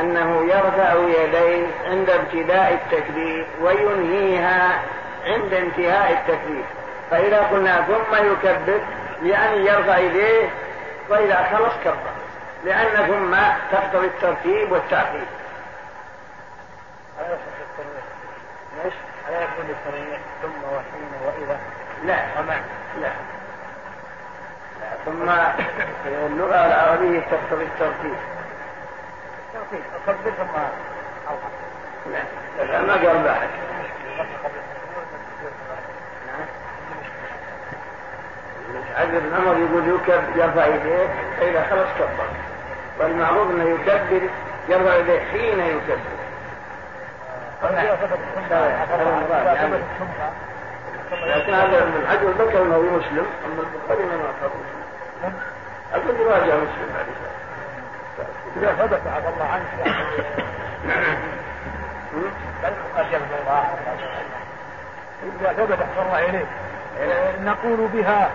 S2: أنه يرفع يديه عند ابتداء التكبير وينهيها عند انتهاء التكبير فإذا قلنا ثم يكبر يعني يرفع يديه وإذا خلص كبر. لأن ثم تقتضي الترتيب والتعقيد
S5: إيش؟ ألا يكون التنويع ثم وحين وإذا؟
S2: لا. ومع لا. ثم اللغة العربية تقتضي الترتيب.
S5: ترتيب أكبر ثم
S2: لا. ما قال بعد. عبد بن عمر يقول يرفع يديه فإذا خلص كبر. والمعروف أنه يكبر يرفع يديه حين يكبر. لكن هذا من حجر ذكر أنه مسلم أما البخاري ما اخذ أقول يراجع مسلم
S5: إذا ثبت عفى الله عنك إذا ثبت احسن الله اليك نقول بها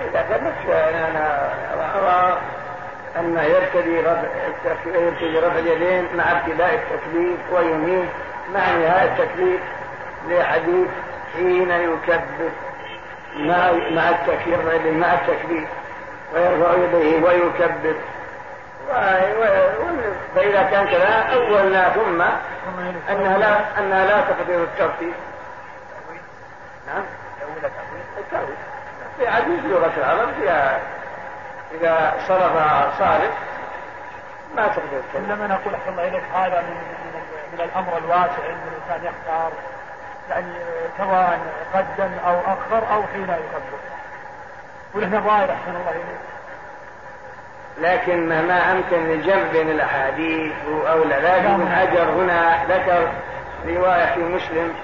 S2: اذا ثبت أنا ارى أن يبتدي رفع يبتدي رفع اليدين مع ابتداء التكليف ويمين مع نهاية التكليف لحديث حين يكبر مع مع التكبير مع التكبير ويرفع يديه ويكبر فإذا كان كذا أولنا ثم أنها لا أنها لا تقدر الترتيب نعم التأويل في عديد لغة العرب فيها إذا صرف صارف ما تقدر
S5: إنما نقول أحسن الله إليك هذا من, من, من الأمر الواسع أن الإنسان يختار يعني سواء قدم أو أخر أو حين يكبر ولهنا ظاهر أحسن الله إليك.
S2: لكن ما أمكن الجمع بين الأحاديث أو لا لكن ابن حجر هنا ذكر رواية في مسلم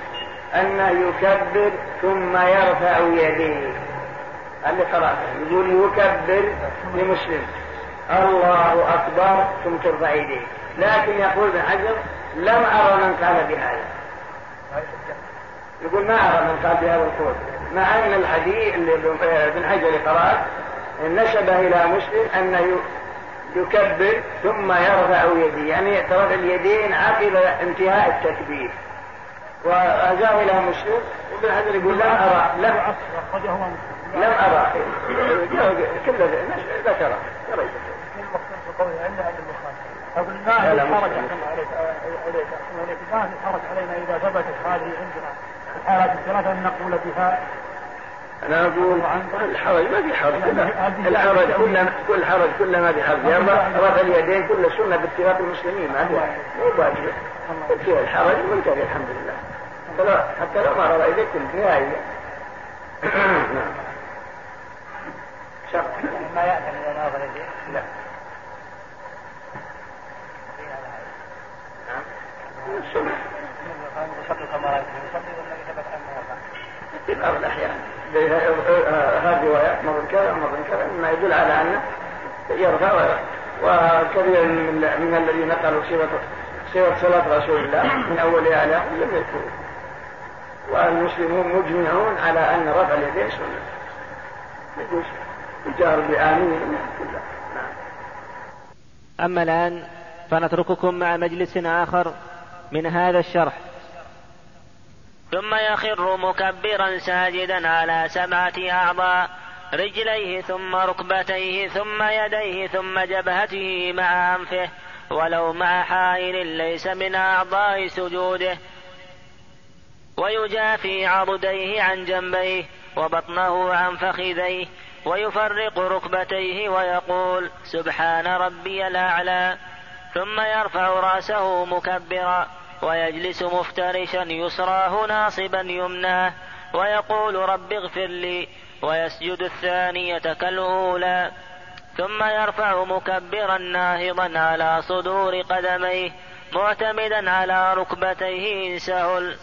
S2: أنه يكبر ثم يرفع يديه. اللي قرأته يقول يكبر لمسلم. الله أكبر ثم ترفع يديه لكن يقول ابن حجر لم أرى من قال بهذا. يقول ما أرى من قال بهذا القول. مع أن الحديث اللي ابن حجر قرأه نسب إلى مسلم أنه يكبر ثم يرفع يديه. يعني ترفع اليدين عقب انتهاء التكبير. وأجاب إلى مسلم وابن حجر يقول لم أرى لم لم أرى. كل ذكر
S5: أقول ما في حرج عليك عليك. ما في حرج علينا إذا ثبتت هذه عندنا. الحالات الثلاثة أن نقول بها.
S2: أنا أقول الحرج ما في حرج. الحرج. كل كل حرج كل ما في حرج. رفع اليدين كل سنة باتفاق المسلمين. ما مو واجب. فيها الحرج وانتهى الحمد لله. حتى لو ما رفع يديك النهاية نعم.
S5: شرط. ما يأتي من ناظر الدين لا.
S2: في بعض الأحيان. هذه روايات مرة كذا مرة كذا مما يدل على أنه يرفع وكثير من الذين نقلوا سيرة سيرة صلاة رسول الله من أولها إلى لم يذكروا والمسلمون مجمعون على أن رفع اليدين سنة. يجوز. الجهر بآمين.
S7: أما الآن فنترككم مع مجلس آخر من هذا الشرح.
S1: ثم يخر مكبرا ساجدا على سبعة أعضاء رجليه ثم ركبتيه ثم يديه ثم جبهته مع أنفه ولو مع حائل ليس من أعضاء سجوده. ويجافي عضديه عن جنبيه وبطنه عن فخذيه. ويفرق ركبتيه ويقول سبحان ربي الأعلى ثم يرفع رأسه مكبرا ويجلس مفترشا يسراه ناصبا يمناه ويقول رب اغفر لي ويسجد الثانية كالأولى ثم يرفع مكبرا ناهضا على صدور قدميه معتمدا على ركبتيه إن سهل.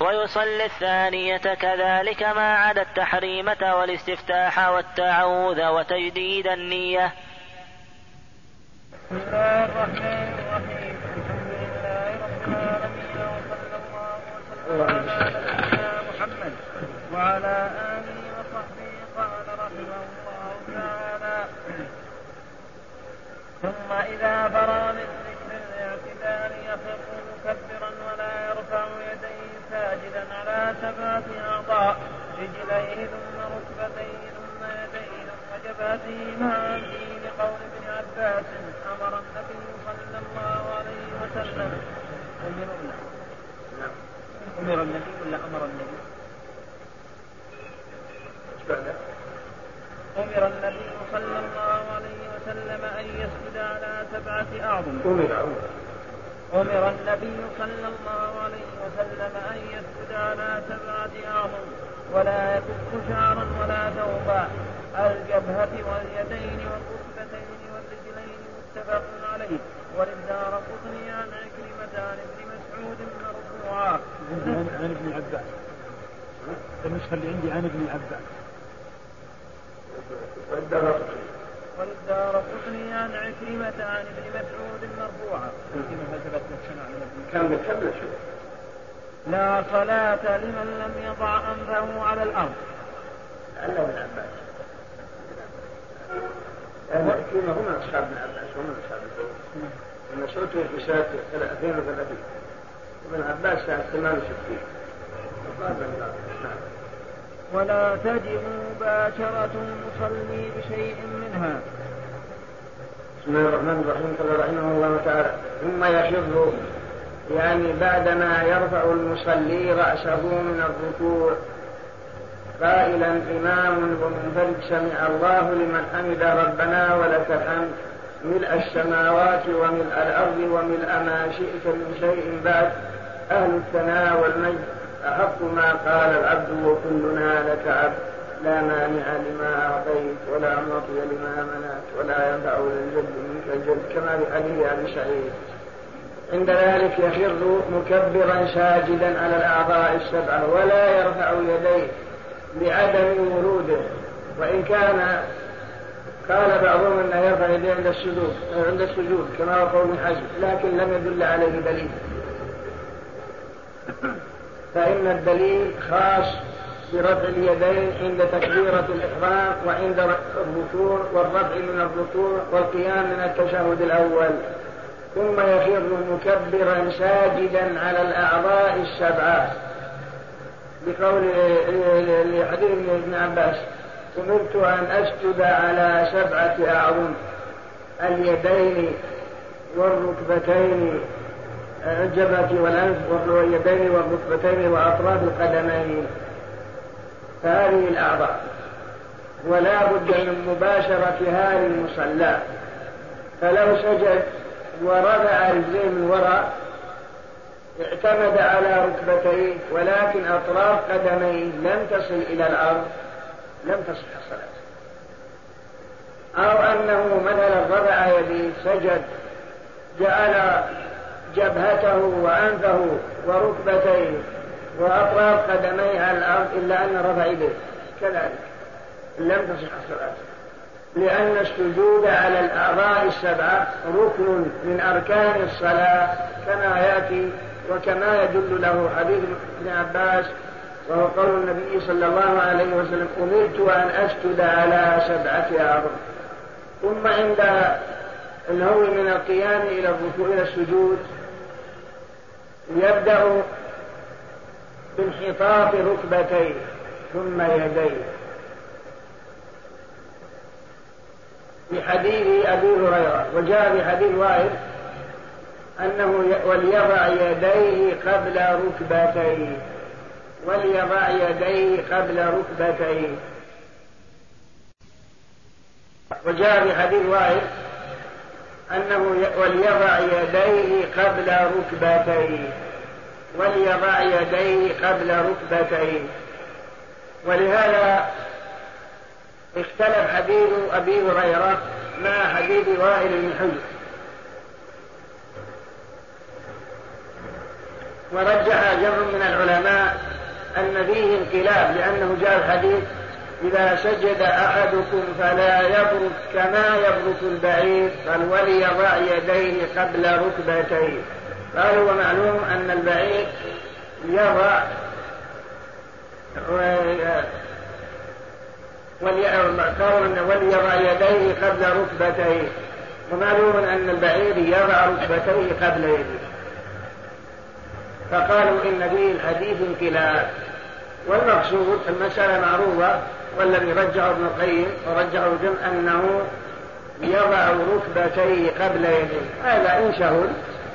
S1: ويصلي الثانية كذلك ما عدا التحريمة والاستفتاح والتعوذ وتجديد النية.
S4: بسم الله الرحمن الرحيم الحمد لله رب العالمين وصلى الله وسلم على نبينا محمد وعلى آله وصحبه قال رحمه الله تعالى ثم إذا فرغ مع أنفه لقول ابن عباس أمر النبي صلى الله عليه وسلم. أمر أمر النبي ولا أمر النبي؟ أمر النبي صلى الله عليه وسلم أن يسجد على سبعة أعظم.
S2: أمر
S4: أمر النبي صلى الله عليه وسلم أن يسجد على سبعة أعظم. ولا يكف شعرا ولا ثوبا. الجبهة واليدين والركبتين والرجلين متفق عليه وللدار قطني عن عكرمة عن ابن مسعود مرفوعا.
S5: عن ابن عباس. النسخة اللي عندي عن ابن عباس.
S4: وللدار قطني عن عكرمة عن ابن مسعود مرفوعا.
S2: كم كم
S4: لا صلاة لمن لم يضع أنفه على الأرض.
S2: لعله ابن عباس. هم أصحاب ابن عباس هم أصحاب ابن مسعود في سنة 32 ابن عباس سنة 68
S4: ولا تجب مباشرة المصلي بشيء منها.
S2: بسم الله الرحمن الرحيم. قال رحمه الله تعالى ثم يخر يعني بعدما يرفع المصلي رأسه من الركوع قائلا إمام ومنفرد سمع الله لمن حمد ربنا ولك الحمد. ملء السماوات وملء الأرض وملء ما شئت من شيء بعد. أهل الثناء والمجد أحق ما قال العبد وكلنا لك عبد. لا مانع لما أعطيت ولا معطي لما منعت ولا ينفع للجد منك الجد كما لحديث أبي سعيد. عند ذلك يخر مكبرا ساجدا على الأعضاء السبعة ولا يرفع يديه. لعدم وروده. وإن كان قال بعضهم إنه يرفع يديه عند السجود عند السجود كما هو قول حزم لكن لم يدل عليه دليل. فإن الدليل خاص برفع اليدين عند تكبيرة الإحرام وعند الركوع والرفع من الركوع والقيام من التشهد الأول. ثم يخر مكبرا ساجدا على الأعضاء السبعة. بقول لحديث ابن عباس أمرت أن أسجد على سبعة أعظم اليدين والركبتين الجبهة والأنف واليدين والركبتين وأطراف القدمين فهذه الأعضاء. ولا بد من مباشرة هذه المصلى. فلو سجد ورفع رجليه من وراء اعتمد على ركبتيه ولكن أطراف قدميه لم تصل إلى الأرض لم تصح الصلاة. أو أنه مثلا رفع يديه سجد جعل جبهته وأنفه وركبتيه وأطراف قدميه على الأرض إلا أن رفع يديه كذلك لم تصح الصلاة. لأن السجود على الأعضاء السبعة ركن من أركان الصلاة كما يأتي وكما يدل له حديث ابن عباس وهو قول النبي صلى الله عليه وسلم أمرت أن أسجد على سبعة أعظم ثم عند الهو من القيام إلى الركوع إلى السجود يبدأ بانحطاط ركبتيه ثم يديه. في حديث أبي هريرة وجاء في حديث وائل أنه وليضع يديه قبل ركبتيه. وليضع يديه قبل ركبتيه. وجاء في حديث وائل أنه وليضع يديه قبل ركبتيه. وليضع يديه قبل ركبتيه. ولهذا اختلف حديث أبي هريرة مع حديث وائل بن حجر. ورجح جمع من العلماء أن فيه انقلاب لأنه جاء الحديث إذا سجد أحدكم فلا يبرك كما يبرك البعير بل وليضع يديه قبل ركبتيه. قال هو معلوم أن البعير يضع قالوا وليضع يديه قبل ركبتيه. ومعلوم أن البعير يضع ركبتيه قبل يديه فقالوا إن فيه الحديث انقلاب والمقصود المسألة معروفة والذي رجعه ابن القيم ورجعه جمع أنه يضع ركبتيه قبل يديه. هذا إن شهد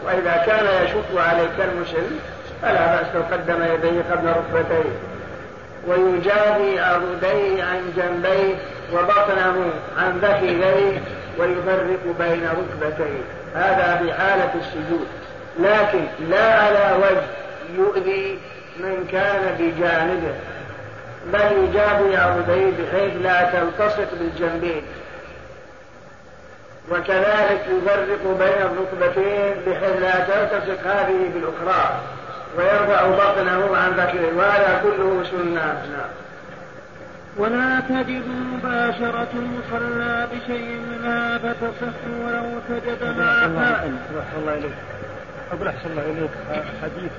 S2: وإذا كان يشق عليك المسلم فلا بأس لو قدم يديه قبل ركبتيه. ويجابي عضديه عن جنبيه وبطنه عن ذكريه ويفرق بين ركبتيه. هذا في حالة السجود. لكن لا على وجه يؤذي من كان بجانبه. بل يجابي عضديه بحيث لا تلتصق بالجنبين. وكذلك يفرق بين الركبتين بحيث لا تلتصق هذه بالأخرى. ويرفع بطنه عن ذكره وهذا كله سنة. نعم.
S4: ولا تجد مباشرة المصلى بشيء منها فتصح ولو سجد مع
S5: الله إليك أقول أحسن الله إليك حديث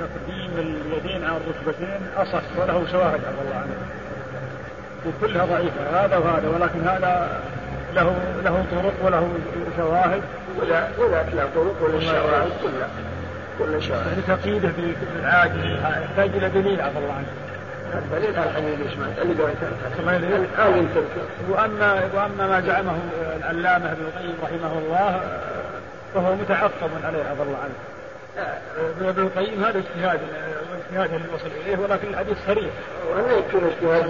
S5: تقديم اليدين على الركبتين أصح وله شواهد عفى الله عنه. وكلها ضعيفة هذا وهذا ولكن هذا له له طرق وله شواهد.
S2: ولا ولا لا طرق ولا شواهد كلها كل شواهد.
S5: يعني تقييده بالعاجز يحتاج إلى دليل عفى الله عنه.
S2: دليل الحديث إيش
S5: اللي وأما وأما ما زعمه العلامة ابن القيم رحمه الله فهو متعقب عليه عفى الله عنه ابن القيم هذا اجتهاد اجتهاد اللي وصل إليه ولكن الحديث صريح.
S2: ولا يكون اجتهاد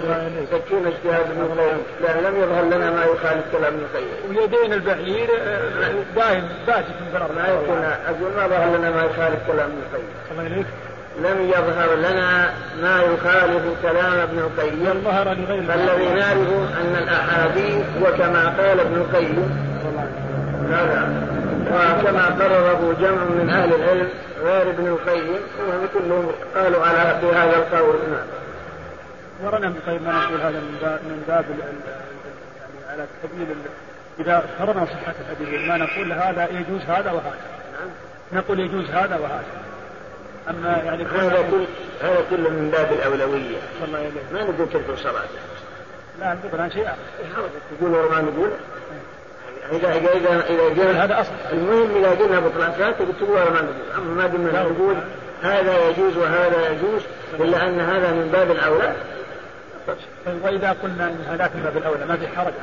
S2: يكون اجتهاد ابن القيم لأن لم يظهر لنا ما يخالف كلام ابن القيم.
S5: ويدين البعير دائم باتت من
S2: ضرر ما يكون أقول ما ظهر لنا ما يخالف كلام ابن القيم.
S5: الله يليك.
S2: لم يظهر لنا ما يخالف كلام ابن القيم
S5: ظهر لغير
S2: فالذي نعرف أن الأحاديث وكما قال ابن القيم لا لا وكما قرره جمع من أهل العلم غير ابن القيم وهم كلهم قالوا على بهذا القول. نعم.
S5: ورنا ابن القيم ما نقول هذا من باب من باب يعني على سبيل إذا فرضنا صحة الحديث ما نقول هذا يجوز هذا وهذا. نعم. نقول يجوز هذا وهذا. أما يعني
S2: هذا كل هذا كله من باب الأولوية. ما نقول تلك الصلاه
S5: لا نقول عن شيء
S2: تقول ما نقول. إذا إذا إذا جاء
S5: هذا أصل.
S2: المهم إذا قلنا بطلان صلاة تقول ولا ما أما ما دمنا نقول هذا يجوز وهذا يجوز إلا أن هذا من باب الأولى.
S5: وإذا قلنا أن هذاك من باب الأولى ما في حرج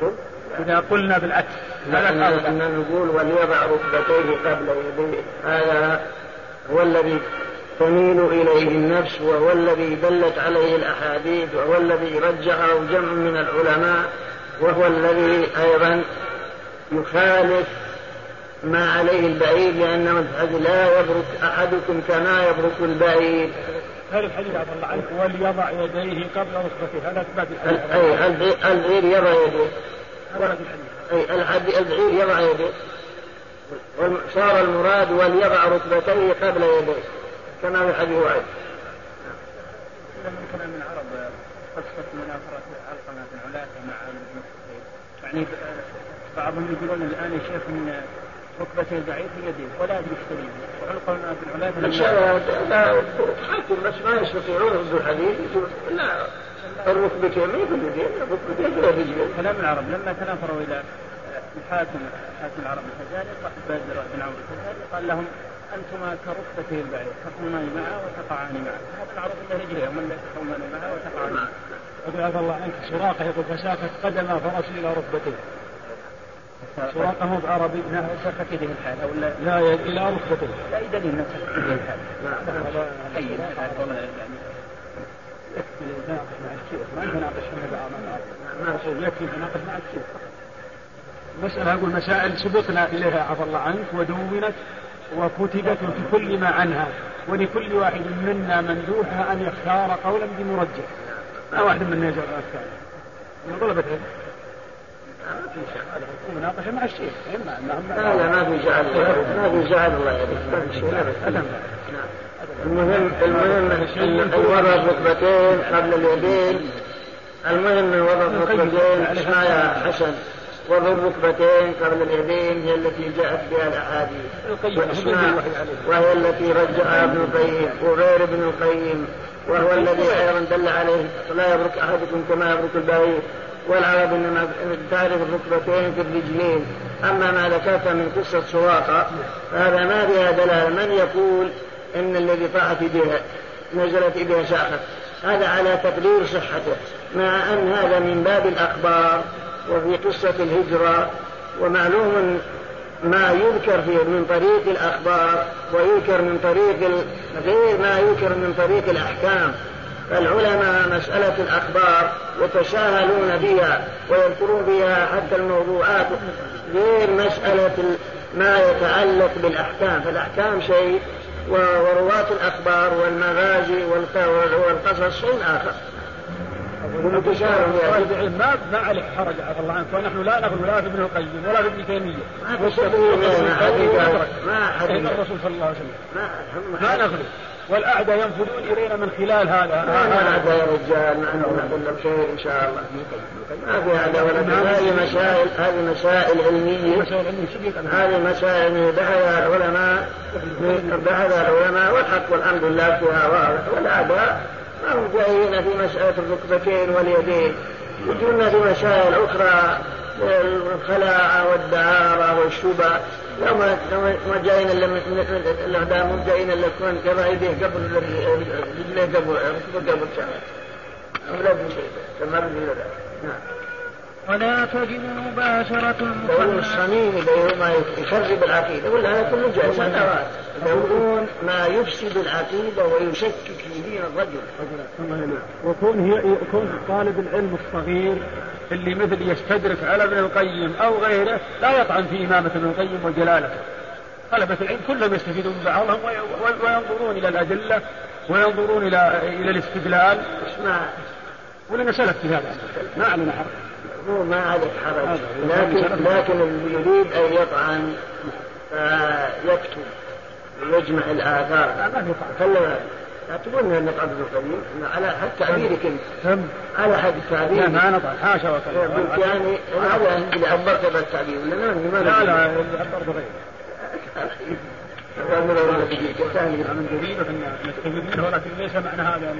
S5: شوف. إذا قلنا بالعكس هذا
S2: أن نقول وليضع ركبتيه قبل يديه هذا هو الذي تميل إليه النفس وهو الذي دلت عليه الأحاديث وهو الذي رجحه جمع من العلماء وهو الذي أيضا يخالف ما عليه البعيد لأنه لا يبرك أحدكم كما يبرك البعيد.
S5: هذا الحديث عبد الله عنه؟ وليضع يديه قبل ركبته هذا؟ اثبات
S2: أي البعير يضع يديه أي البعير يضع يديه صار المراد وليضع ركبتيه قبل يديه كما في حديث وعد.
S5: من العرب
S6: قصة منافرة علقمة بن علاة مع يعني بعضهم يقولون الآن يا شيخ أن ركبتي ضعيف يديه ولا يشتري علاة
S2: لا تحكم بس ما يستطيعون ضد الحديث لا الركبتين ما في اليدين الركبتين في الرجلين
S6: كلام العرب لما تنافروا إلى الحاكم حاكم العرب الفزاري بدر بن عمرو الفزاري قال لهم أنتما كركبتي البعير تقومان معه وتقعان معه هذا معروف ان رجليه ومن تقومان معه وتقعان معه
S5: عفى الله عنك سراقه يقول فساقت قدم فرس إلى ركبتيه سراقه هو بعربي
S6: نعم. سكت يده الحال أو
S5: لا؟ لا إلى ركبتيه
S6: لا يدليل انه سكت يده الحال
S5: نعم اي يتناقش مع الشيخ ما يتناقش مع يكفي يتناقش مع الشيخ مسألة أقول مسائل سبقنا إليها عفى الله عنك ودونت وكتبت في كل ما عنها ولكل واحد منا مندوحة أن يختار قولا بمرجح. ما واحد منا يجرى الثاني من طلبة علم مناقشة مع الشيخ
S2: لا لا ما في جعل ما في جعل الله يهديك. المهم المهم إن وضع الركبتين قبل اليدين. المهم إن وضع الركبتين إيش يا حسن. وفي الركبتين قبل اليدين هي التي جاءت بها الأحاديث. وهي التي رجعها ابن القيم وغير ابن القيم. وهو الذي أيضا دل عليه لا يبرك أحدكم كما يبرك البعير. والعرب إنما تعرف الركبتين في الرجلين. أما ما ذكرت من قصة سواقة فهذا ما فيها دلالة. من يقول إن الذي طاحت بها نزلت بها شاخة؟ هذا على تقدير صحته مع أن هذا من باب الأخبار وفي قصة الهجرة ومعلوم ما يذكر فيه من طريق الأخبار ويذكر من طريق غير ما يذكر من طريق الأحكام. فالعلماء مسألة الأخبار يتساهلون بها ويذكرون بها حتى الموضوعات غير مسألة ما يتعلق بالأحكام. فالأحكام شيء ورواة الأخبار والمغازي والقصص شيء آخر.
S5: العلم ما ما عليه حرج عفى الله عنك. ونحن لا نغلو لا في ابن القيم ولا في ابن تيمية. ما حد الرسول صلى الله عليه وسلم. ما نغلو والاعداء ينفذون إلينا من خلال هذا.
S2: ما اعداء يا رجال؟ نحن نقول خير إن شاء الله. ما في اعداء ولا هذه مسائل هذه مسائل علمية. هذه مسائل بحثها العلماء بحثها العلماء والحق والحمد لله فيها واضح. والأعداء ما هم جايين في مسألة الركبتين واليدين. يجون في مسائل أخرى الخلاعة والدعارة والشبع لو ما ما جايين إلا الاعداء مو جايين إلا يكون كما يديه قبل رجليه قبل ركبه قبل شعر لا شيء كما نعم.
S4: ولا تجد مباشرة
S2: يقولون الصميم اللي ما يخرب العقيدة ولا هذا كله جائز يقولون ما يفسد العقيدة ويشكك في دين الرجل.
S5: وكون هي يكون طالب العلم الصغير اللي مثل يستدرك على ابن القيم أو غيره لا يطعن في إمامة ابن القيم وجلالته طلبة العلم كلهم يستفيدون من بعضهم وينظرون إلى الأدلة وينظرون إلى إلى الاستدلال.
S2: اسمع.
S5: ولنا سلف في هذا ما علينا حرج
S2: مو ما عليك حرج. لكن لكن اللي يريد أن يطعن فيكتب ويجمع الآثار. خلى يعتبرون ان نطعن ابن على حد تعبيرك أنت. على حد تعبيرك.
S5: لا ما نطعن. حاشا وكذا
S2: يعني هذا اللي عبرت بالتعبير ولا
S5: لا لا لا اللي عبرت غير من جريمة نستفيد منه ولكن ليس معنى هذا.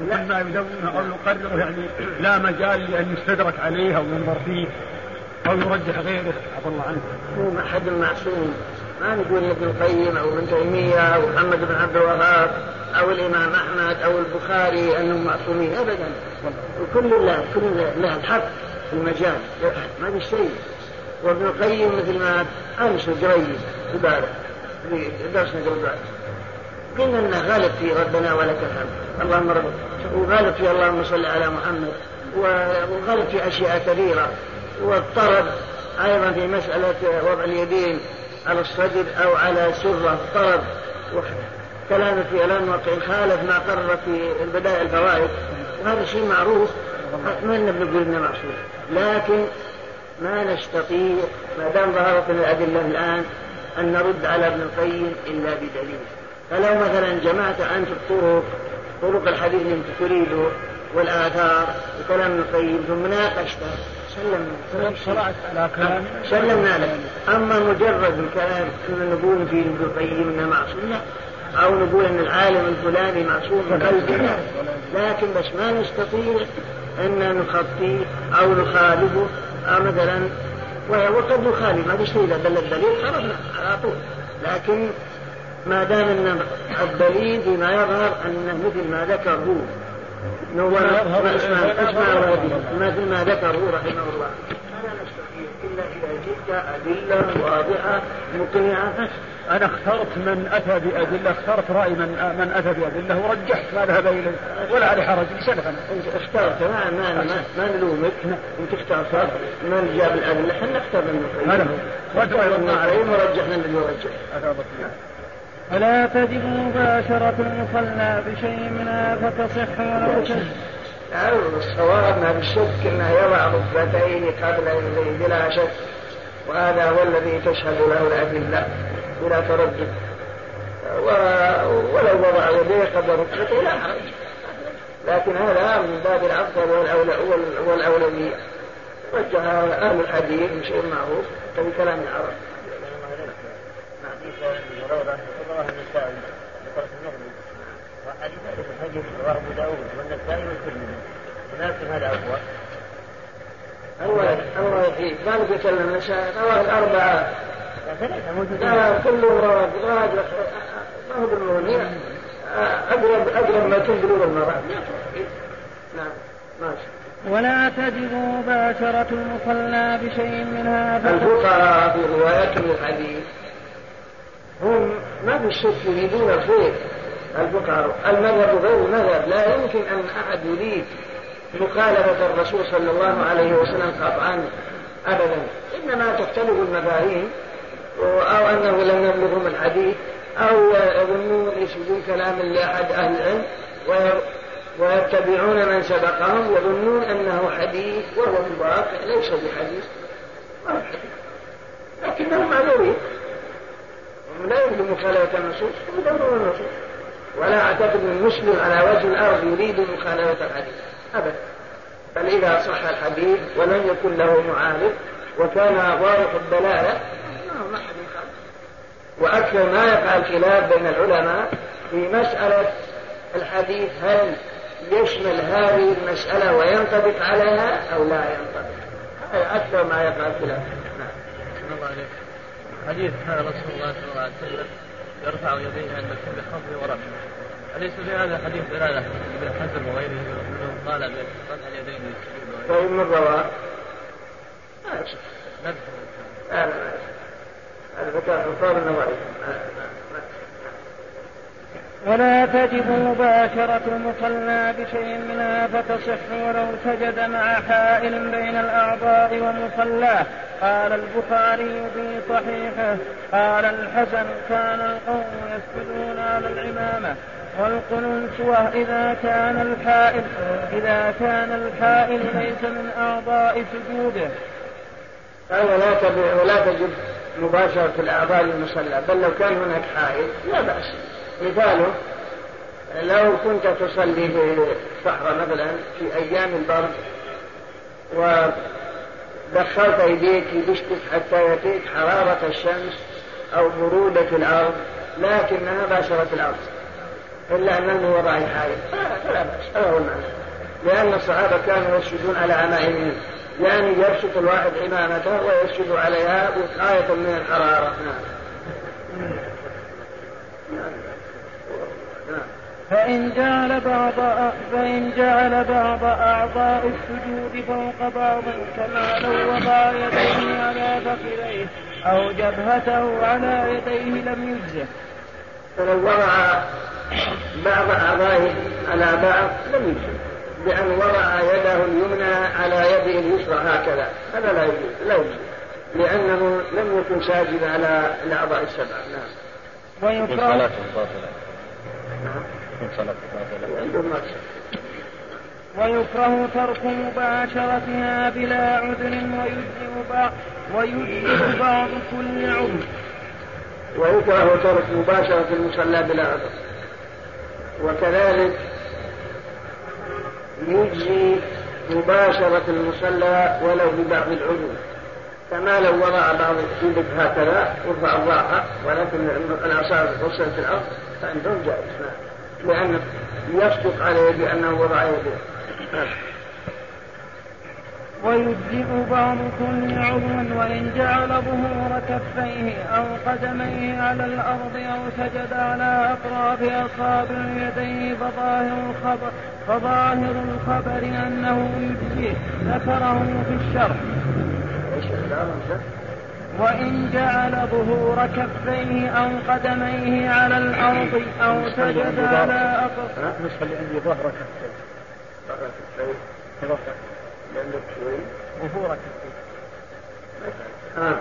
S5: يعني كل ما يدونه أو يقرره يعني لا مجال لأن يستدرك عليه أو ينظر فيه أو يرجح غيره. عفى الله عنه.
S2: هو أحد المعصوم. ما نقول ابن القيم أو ابن تيمية أو محمد بن عبد الوهاب أو الإمام أحمد أو البخاري أنهم معصومين. ابدا. وكل الله كل له الحق في المجال. ما في شيء. وابن القيم مثل ما امس قريب في في درسنا قلنا إنه غالب في ربنا ولك الحمد. اللهم رب وغالب في اللهم صل على محمد. وغالب في أشياء كثيرة. واضطرب أيضا في مسألة وضع اليدين على الصدر أو على سرة. اضطرب كلام في اعلان موقع خالف ما قرر في البدائع الفوائد. وهذا شيء معروف. ما نقول انه معصوم. لكن ما نستطيع ما دام ظهرت الأدلة الآن أن نرد على ابن القيم إلا بدليل. فلو مثلا جمعت أنت الطرق طرق الحديث اللي أنت تريده والآثار وكلام ابن القيم ثم ناقشته. سلمنا
S8: شرعت على كلام
S2: سلمنا لك. أما مجرد الكلام كنا نقول في ابن القيم إنه معصوم لا أو نقول أن العالم الفلاني معصوم بقلبه لكن بس ما نستطيع أن نخطي أو نخالفه أو مثلا وقد نخالف ما تشتري إذا دل الدليل خرجنا على طول. لكن ما دام أن الدليل بما يظهر أنه مثل ما ذكر هو نور اسمع اسمع مثل ما ذكره رحمه الله. لا نستطيع إلا إذا جئت أدلة واضحة مقنعة.
S8: أنا اخترت من أتى بأدلة اخترت رأي من من أتى بأدلة ورجحت ما ذهب إليه. ولا عليه حرج سلفا.
S2: اخترت ما ما ما, ما نلومك. أنت اخترت من جاب الأدلة إحنا اخترنا من
S8: هذا هو.
S2: ورجحنا اللي يرجح.
S4: فلا تجد مباشرة المصلى بشيء منها فتصح ولو تجد
S2: الصواب ما بالشك إنه يضع ركبتين قبل بلا شك وهذا هو الذي تشهد له الأدلة بلا تردد. ولو وضع يديه قبل ركبته لا حرج. لكن هذا من باب الافضل والأولوية. وجه أهل الحديث بشيء معروف كلام العرب
S9: وحديث الحديث رواه ابو داود والنسائي والترمذي يناسب هذا أقوى.
S2: أول أول في ما بقي يتكلم رواه الأربعة لا كله رواه رواه ما هو بالنون أقرب أقرب ما يكون المرأة نعم. ماشي.
S4: ولا تجد مباشرة المصلى بشيء منها
S2: الفقهاء في رواية الحديث. هم ما في شك يريدون الخير الفقهاء المذهب غير المذهب لا يمكن أن أحد يريد مخالفة الرسول صلى الله عليه وسلم قطعا أبدا. إنما تختلف المفاهيم أو أنه لم يبلغهم الحديث أو يظنون يسجدون كلام لأحد أهل العلم ويتبعون من سبقهم يظنون أنه حديث وهو في الواقع ليس بحديث. لكنهم معذورين لا يمكن مخالفة النصوص يدورون النصوص. ولا أعتقد من مسلم على وجه الأرض يريد مخالفة الحديث أبدا. بل إذا صح الحديث ولم يكن له معارض وكان واضح الدلالة ما أحد وأكثر ما يقع الخلاف بين العلماء في مسألة الحديث هل يشمل هذه المسألة وينطبق عليها أو لا ينطبق؟ هذا أكثر ما يقع الخلاف نعم.
S6: الله عليك حديث كان رسول الله صلى الله عليه وسلم يرفع يديه عند كل خفض ورفع أليس في هذا الحديث دلالة ابن حزم وغيره منهم قال برفع اليدين
S2: طيب من رواه؟
S6: ما
S2: يصح. لا لا هذا النوائي
S4: ولا تجب مباشرة المصلى بشيء منها فتصح ولو سجد مع حائل بين الأعضاء ومصلاه قال البخاري في صحيحه قال الحسن كان القوم يسجدون على العمامة والقنوت إذا كان الحائل إذا كان الحائل ليس من أعضاء سجوده.
S2: قال لا ولا تجب مباشرة الأعضاء للمصلى بل لو كان هناك حائل لا بأس مثاله لو كنت تصلي في الصحراء مثلا في أيام البرد ودخلت يديك يدشتك حتى يأتيك حرارة الشمس أو برودة الأرض لكنها باشرت الأرض إلا أن وضع الحائط فلا بأس هذا هو المعنى. لأن الصحابة كانوا يسجدون على عمائمهم يعني يبسط الواحد عمامته ويسجد عليها وقاية من الحرارة. نعم.
S4: فإن جعل بعض فإن جعل بعض أعضاء السجود فوق بعض كما لو وضع يديه على فخذيه أو جبهته على يديه لم يجزه.
S2: فلو وضع بعض أعضائه على بعض لم يجزه. بأن وضع يده اليمنى على يده اليسرى هكذا. هذا لا يجوز لا يجوز. لأنه لم يكن ساجدا على الأعضاء السبعة نعم.
S4: ويكره ويكره ترك مباشرتها بلا عذر ويجزئ بعض ويجزئ بعض كل عذر.
S2: ويكره ترك مباشرة المصلى بلا عذر. وكذلك يجزي مباشرة المصلى ولو ببعض العضو كما لو وضع بعض اليد هكذا ورفع الراحة ولكن الأعصاب وصلت الأرض فعندهم جائز. لأن يصدق عليه بأنه وضع يده.
S4: ويجزئ بعض كل عضو وإن جعل ظهور كفيه أو قدميه على الأرض أو سجد على أطراف أصابع يديه فظاهر الخبر فظاهر الخبر أنه يجزئه ذكره في الشرح. وإن جعل ظهور كفيه أو قدميه على الأرض أو سجد على أطراف
S8: نسخة اللي عندي ظهر كفيه.
S2: ظهر كفيه. ظهور
S4: آه.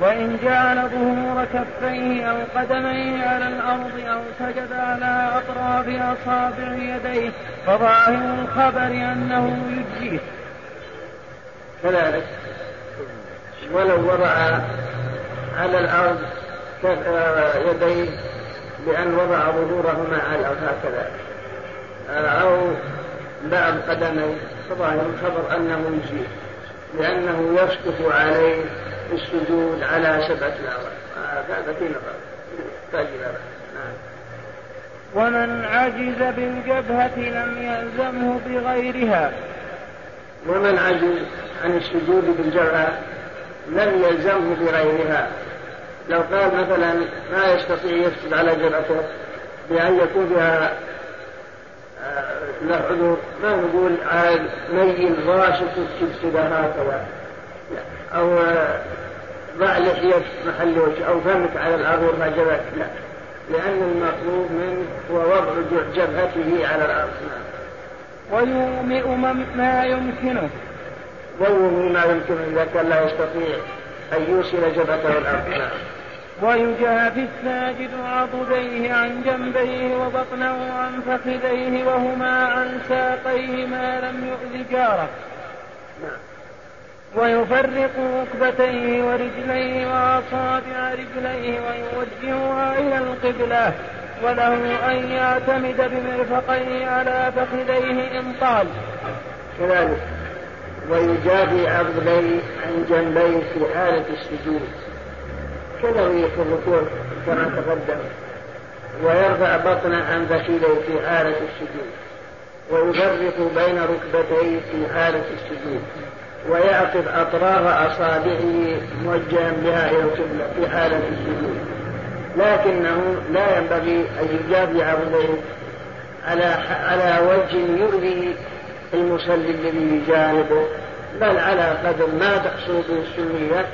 S4: وإن جعل ظهور كفيه أو قدميه على الأرض أو سجد على أطراف أصابع يديه فظاهر الخبر أنه يجزيه.
S2: كذلك. ولو وضع على الأرض آه، يديه بأن وضع ظهورهما على الأرض هكذا. آه، أو بعض قدميه فظاهر الخبر أنه يجزيه لأنه يسقط عليه السجود على سبعة الأعضاء هذا في نظر. نعم.
S4: ومن عجز بالجبهة لم يلزمه بغيرها.
S2: ومن عجز عن السجود بالجبهة لم يلزمه بغيرها. لو قال مثلا ما يستطيع يسجد على جبهته بأن يكون فيها له عذر ما نقول عاد ميل راسك تكتب هكذا. أو ضع لحية محل وجه أو فمك على الأرض وارفع جبهتك لا. لأن المطلوب منه هو وضع جبهته على الأرض.
S4: ويومئ ما يمكنه.
S2: ويومئ ما يمكنه إذا كان لا يستطيع أن يوصل جبهته الأرض نعم
S4: ويجافي الساجد عضديه عن جنبيه وبطنه عن فخذيه وهما عن ساقيه ما لم يؤذ جاره. ويفرق ركبتيه ورجليه وأصابع رجليه ويوجهها إلى القبلة. وله أن يعتمد بمرفقيه على فخذيه إن طال.
S2: كذلك. ويجافي عضديه عن جنبيه في حالة السجود. في الركوع كما تقدم. ويرفع بطنه عن فخذيه في حالة السجود. ويفرق بين ركبتيه في حالة السجود. ويعقد أطراف أصابعه موجها بها إلى القبلة في حالة السجود. لكنه لا ينبغي أن يجاب عرضيه على على وجه يؤذي المصلي الذي بجانبه بل على قدر ما تحصل به السنية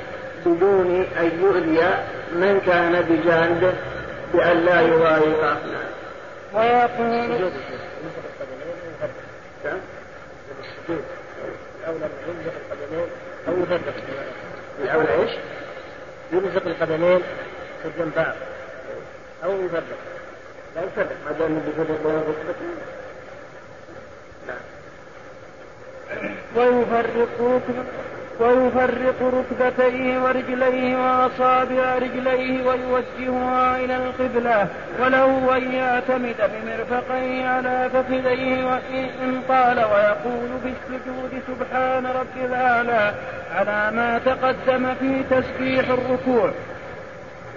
S2: بدون أن يؤذي من كان بجانبه بأن لا يضايقه
S4: ويقول
S9: الأولى يلزق القدمين أو يفرق.
S2: الأولى إيش؟
S9: يلزق القدمين في الجنب أو يفرق.
S2: لا. يفرق ما دام بيفرق بين الركبتين
S4: ويفرق ويفرق ركبتيه ورجليه وأصابع رجليه ويوجهها إلى القبلة. وله أن يعتمد بمرفقيه على فخذيه وإن طال ويقول بالسجود سبحان رب الأعلى على ما تقدم في تسبيح الركوع.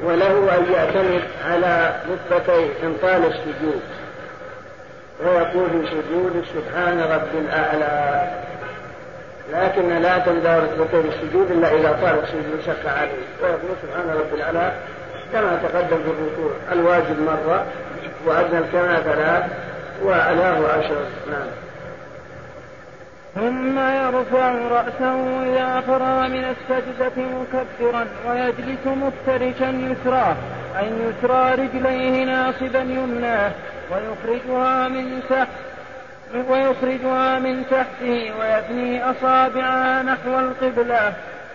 S2: وله أن يعتمد على ركبتيه إن طال السجود. ويقول في سجود سبحان رب الأعلى. لكن لا تندار ركبتين السجود إلا إذا طال السجود شق عليه. ويقول سبحان رب الأعلى كما تقدم في الركوع الواجب مرة وأدنى الكمال ثلاث وأعلاه عشر. نعم.
S4: ثم يرفع رأسه إذا فرغ من السجدة مكبرا ويجلس مفترشا يسراه أي يسرى رجليه ناصبا يمناه ويخرجها من تحت ويخرجها من تحته ويثني أصابعها نحو القبلة.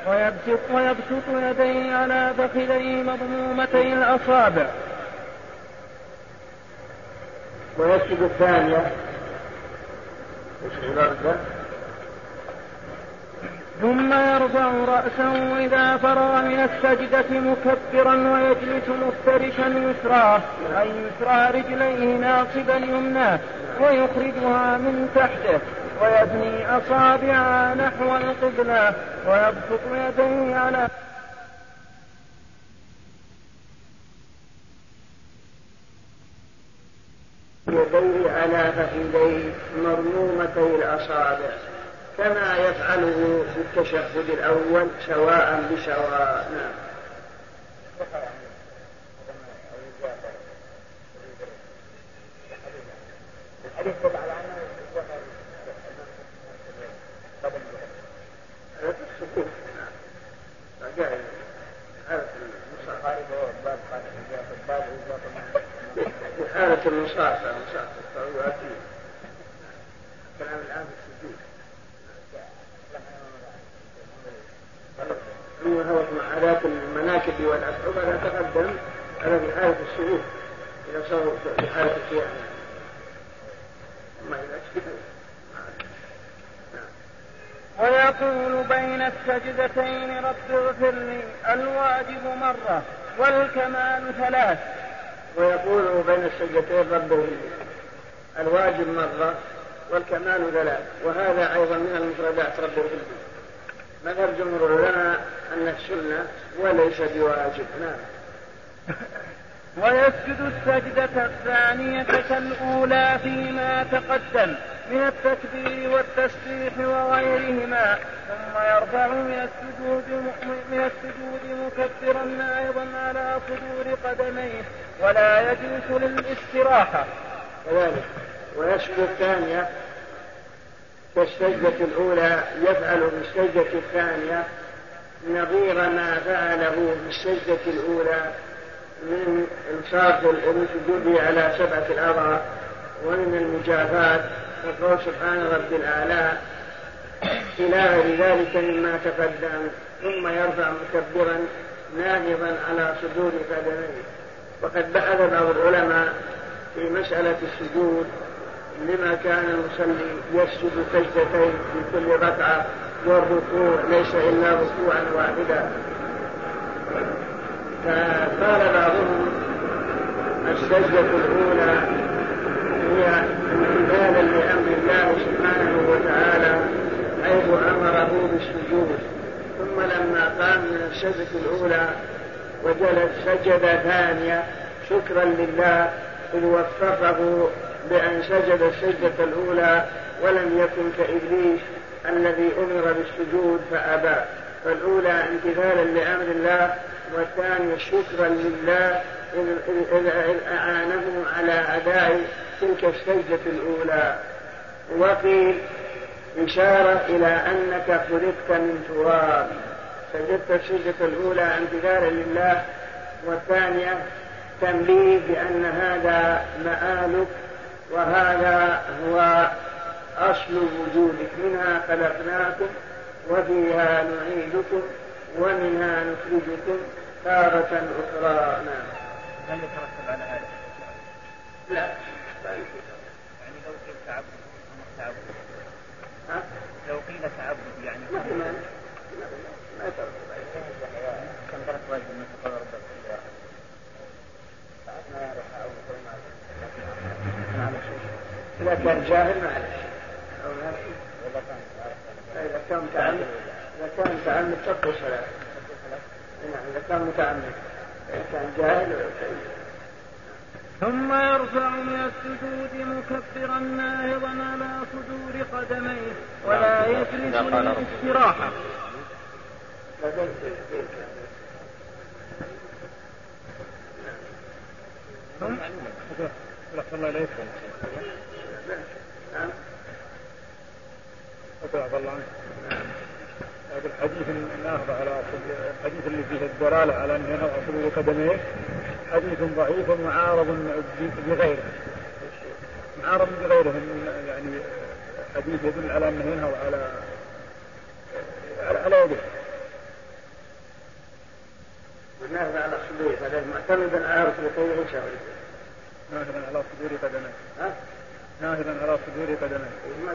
S4: ويبسط ويبسط يديه على فخذيه مضمومتي الأصابع.
S2: ويسجد الثانية.
S4: ثم يرفع رأسه إذا فرغ من السجدة مكبرا ويجلس مفترشا يسراه أي يسرى رجليه ناصبا يمناه ويخرجها من تحته ويثني أصابعها نحو القبلة ويبسط يديه على
S2: يديه على فخذيه مرمومتي الأصابع. كما يفعله في التشهد الأول سواء بسواء نعم. في حالة المصافة مصافة الطويلة كلام الآن في السجود أما هو مع المناكب والأصعبة لا تقدم هذا في حالة السجود إذا صار في حالة القيام أما إذا سجد
S4: ويقول بين السجدتين رب اغفر لي الواجب مرة والكمال ثلاث.
S2: ويقول بين السجدتين رب اغفر لي الواجب مرة والكمال ثلاث وهذا أيضا من المفردات رب لي مذهب جمهور العلماء أن السنة وليس بواجب. نعم.
S4: ويسجد السجدة الثانية كالأولى فيما تقدم من التكبير والتسبيح وغيرهما ثم يرفع من السجود من السجود مكبرا أيضا على صدور قدميه ولا يجلس للاستراحة.
S2: كذلك. ويسجد الثانية كالسجدة الأولى يفعل في السجدة الثانية نظير ما فعله في السجدة الأولى من إنصاف السجود على سبعة الأعضاء ومن المجافاة يقول سبحان رب الأعلى إلى غير ذلك مما تقدم ثم يرفع مكبرا ناهضا على صدور قدميه. وقد بحث بعض العلماء في مسألة السجود لما كان المصلي يسجد سجدتين في كل ركعة والركوع ليس إلا ركوعا واحدا. فقال بعضهم السجدة الأولى هي امتثالا لأمر الله سبحانه وتعالى حيث أمره بالسجود. ثم لما قام من السجدة الأولى وجلس سجد ثانية شكرا لله إذ وفقه بأن سجد السجدة الأولى ولم يكن كإبليس الذي أمر بالسجود فأبى. فالأولى امتثالا لأمر الله والثانية شكرا لله إذ أعانه على أداء تلك السجدة الأولى. وقيل إشارة إلى أنك خلقت من تراب. سجدت السجدة الأولى امتثالا لله والثانية تنبيه بأن هذا مآلك وهذا هو أصل وجودك منها خلقناكم وفيها نعيدكم ومنها نخرجكم تارة أخرى. نعم.
S9: هل يترتب على هذا؟
S2: لا.
S9: يعني لو قيل تعبد تعبد؟
S2: ها؟
S9: لو قيل تعبد يعني
S2: ما في مانع. ما يترتب.
S9: كم ترك واجب من تقول ربك
S2: إذا كان جاهل معلش إذا كان متعمد إذا كان متعمد تبقى صلاة. نعم إذا كان متعمد. إذا كان جاهل
S4: ثم يرفع من السجود مكبرا ناهضا على صدور قدميه ولا يجلس للاستراحة.
S5: ثم الله إليك
S2: نعم.
S5: عفى الله عنك هذا الحديث الناهض على الحديث اللي فيه الدلالة على أن ينهض صدور قدميه حديث ضعيف معارض بغيره. معارض بغيره يعني حديث يدل على أنه ينهض على على, على يده
S2: والنهض على صدور هذا معتمدا على ركبتيه ان شاء الله
S5: ناهضا على صدور قدميه
S2: ها؟
S5: ناهضا على صدور قدميه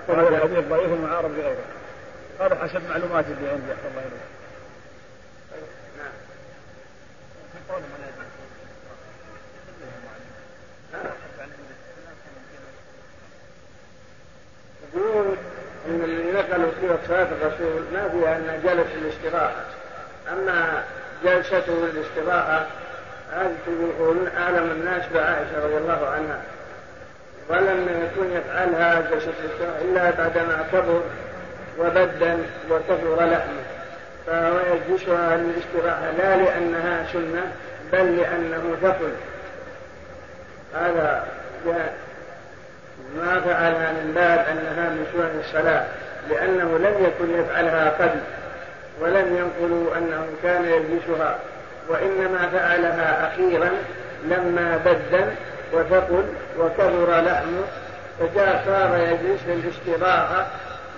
S5: وهذا الحديث ضعيف معارض بغيره هذا حسب معلوماتي اللي عندي أحسن الله إليك.
S2: نعم يقول إن اللي نقلوا سيره صلاه الرسول ما فيها أن جلس الاستراحة. أما جلسته الاستراحة هذه يقولون أعلم الناس بعائشة رضي الله عنها. ولم يكن يفعلها الاستراحه إلا بعدما كبر وبدا وكثر لحمه. فهو يجلسها للاستراحة لا لأنها سنة بل لأنه ثقل هذا ما فعلها من باب أنها من سنن الصلاة لأنه لم يكن يفعلها قبل ولم ينقلوا أنه كان يلبسها وإنما فعلها أخيرا لما بدن وثقل وكبر لحمه فجاء صار يجلس للاستراحة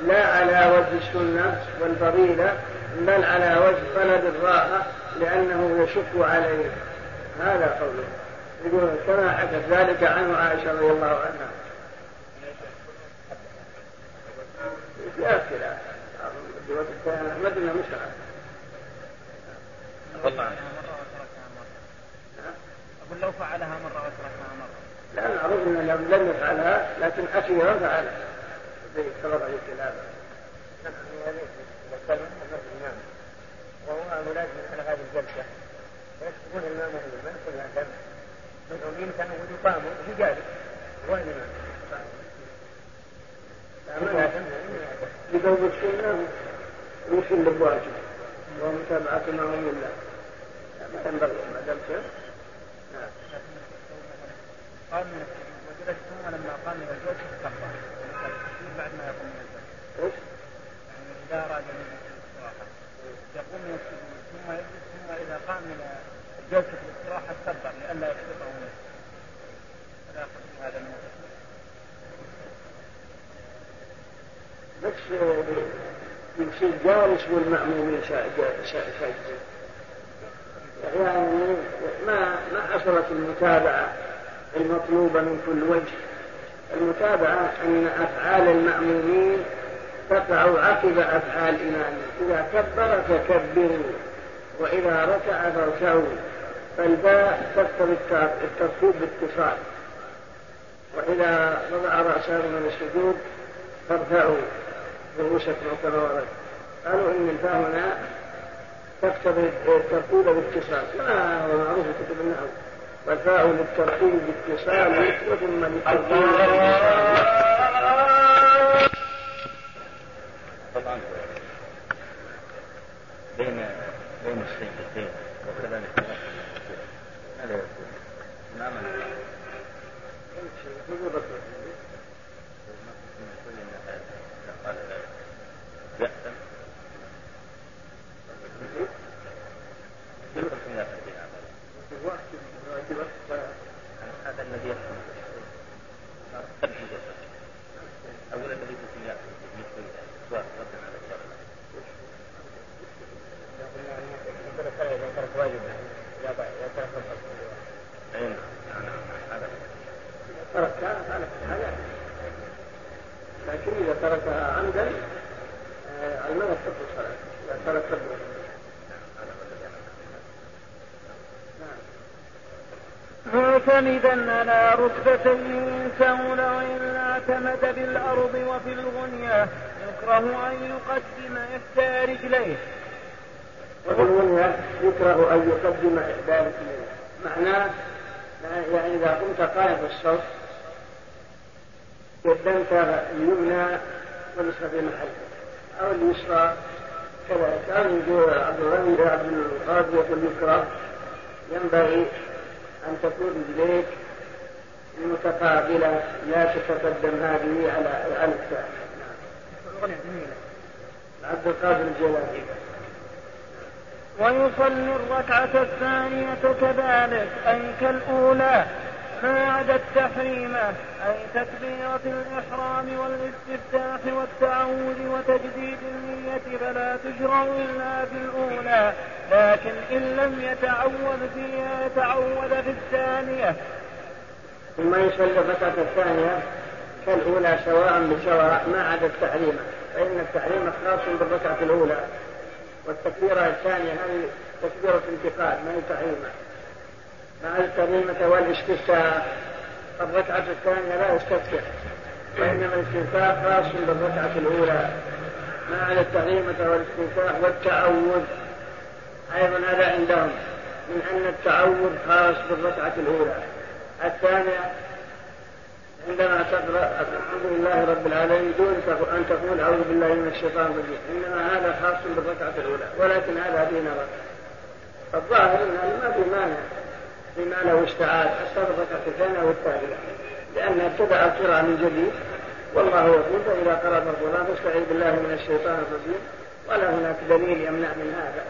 S2: لا على وجه السنة والفضيلة بل على وجه طلب الراحة لأنه يشق عليه. هذا قوله. يقول كما حدث ذلك عنه عائشة رضي الله عنها. خلاف أحمد أنه مش
S9: والله.
S5: أقول لو فعلها مرة وتركها.
S2: معروف أنه لم يفعلها لكن أخيرا فعلها. زي سبب عليه الكلام.
S9: وهو ملازم على هذه الجلسة. ويكتبون الإمام ما يكون دم منهم يمكن أن يقاموا في جالس. هو الإمام.
S2: بثوب السنة يسن الواجب. ومتابعة ما هم الله ما ينبغي ما دام نعم
S5: قام من وجلس ثم لما قام من الجلسة استغفر بعد ما يقوم من الجلسة
S2: إيش؟
S5: يعني أراد أن الاستراحة. يقوم من السجود ثم يجلس ثم إذا قام من جلسة الاستراحة استغفر لئلا يسقطه منه. هذا هذا من
S2: بس يصير جالس والمأمومين ساجدين يعني ما ما حصلت المتابعة. المطلوبة من كل وجه. المتابعة أن أفعال المأمومين تقع عقب أفعال إمامه إذا كبر فكبروا وإذا ركع فاركعوا. فالباء تقتضي الترتيب باتصال. وإذا وضع رأسه من السجود فارفعوا. رؤوسكم كما ورد قالوا إن الفاء هنا تقتضي الترتيب باتصال. كما هو معروف في كتب النحو. والفاء للترتيب باتصال وثم للترتيب
S9: طبعا بين بين السجدتين وكذلك هذا يكون نعم يأثم هذا الذي يفهم أولا الذي يمكن يأخذ مثل سواء ردا على الشرع إذا ترك واجبا لا بأس إذا ترك أي نعم هذا
S2: تركها فعلت هذا لكن إذا تركها عمدا المرأة تبطل الصلاة إذا ترك تبطل
S4: معتمدا على ركبتيه سهل وإلا اعتمد بالأرض وفي الغنية يكره أن يقدم إحدى رجليه.
S2: وفي الغنية يكره أن يقدم إحدى رجليه. معناه يعني إذا قمت قائم الصف قدمت اليمنى واليسرى في محله. أو اليسرى كذلك. أو عبد الغني عبد القادر يقول يكره. ينبغي أن تكون رجليك متقابلة لا تتقدم هذه على على الثانية عبد القادر الجيلاني
S4: ويصلي الركعة الثانية كذلك أي كالأولى. عدا التحريمة أي تكبيرة الإحرام والاستفتاح والتعوذ وتجديد النية فلا تشرع إلا في الأولى لكن إن لم يتعوذ فيها يتعوذ في الثانية.
S2: ثم يصلي الركعة الثانية كالأولى سواء بسواء ما عدا التحريمة فإن التحريم خاص بالركعة الأولى والتكبيرة الثانية هذه تكبيرة انتقال ما هي تحريمة مع التميمة والاستفتاح الركعة الثانية لا يستفتح وإنما الاستنفاق خاص بالركعة الأولى. على التعليمة والاستنفاق والتعوذ. أيضا هذا عندهم. من أن التعوذ خاص بالركعة الأولى. الثانية عندما تقرأ الحمد لله رب العالمين دون أن تقول أعوذ بالله من الشيطان الرجيم. إنما هذا خاص بالركعة الأولى. ولكن هذا فيه نظر الظاهر أن ما في مانع. فيما لو حتى الركعة الثانية والثالثة لأنها ابتدأ القراءة من جديد والله يقول فإذا قرأت القرآن فاستعيذ بالله من الشيطان الرجيم ولا هناك دليل يمنع من هذا.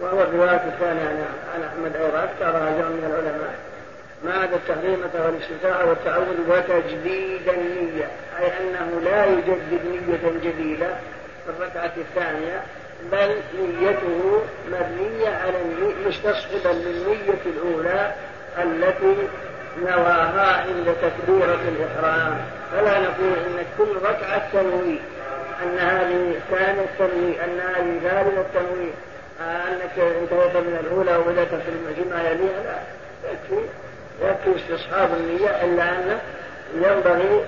S2: وهو الرواية الثانية عن أحمد أيضا اختارها جمع من العلماء. ما عدا التحريمة والاستفتاء والتعوذ وتجديد النية أي أنه لا يجدد نية جديدة في الركعة الثانية بل نيته مبنية على مستصحبا للنية الأولى التي نواها عند تكبيرة الإحرام. فلا نقول إن كل ركعة تنوي أن هذه ثانية التنوي أن هذه ثالثة التنوي أنك انتهيت من الأولى وبدأت في ما يليها لا. يكفي يكفي استصحاب النية إلا أن ينبغي آه،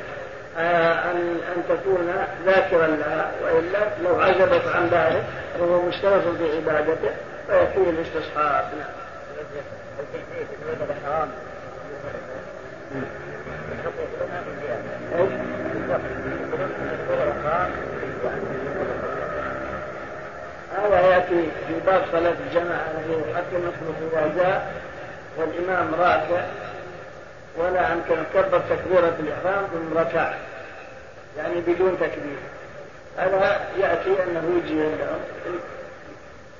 S2: أن أن تكون ذاكرا لها وإلا لو عجبت عن ذلك وهو مشترك في عبادته فيكفيه الاستصحاب نعم. هذا يأتي في باب صلاة الجماعة الذي المسلم اذا جاء والإمام راكع ولا أمكن كبر تكبيرة الإحرام ثم ركع يعني بدون تكبير. هذا يأتي أنه يجي عندهم.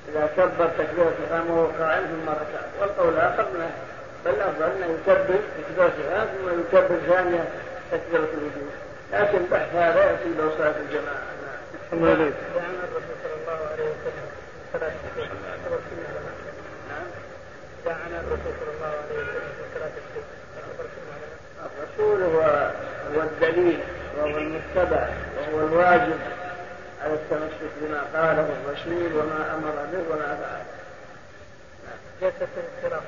S2: إذا كبر تكبيرة الإحرام وهو قائم ثم ركع والقول الآخر بل الأفضل أنه يكبر تكبيرة الإحرام ثم يكبر ثانية تكبيرة الوجود لكن بحث هذا يأتي له صلاة الجماعة.
S5: لله.
S9: الرسول صلى الله عليه وسلم صلاة نعم. جاء عن الرسول صلى الله عليه وسلم في صلاة الشيخ
S2: الرسول هو هو الدليل وهو المتبع وهو الواجب على التمسك بما قاله الرسول وما أمر به وما فعل.
S9: جلسة الاستراحة.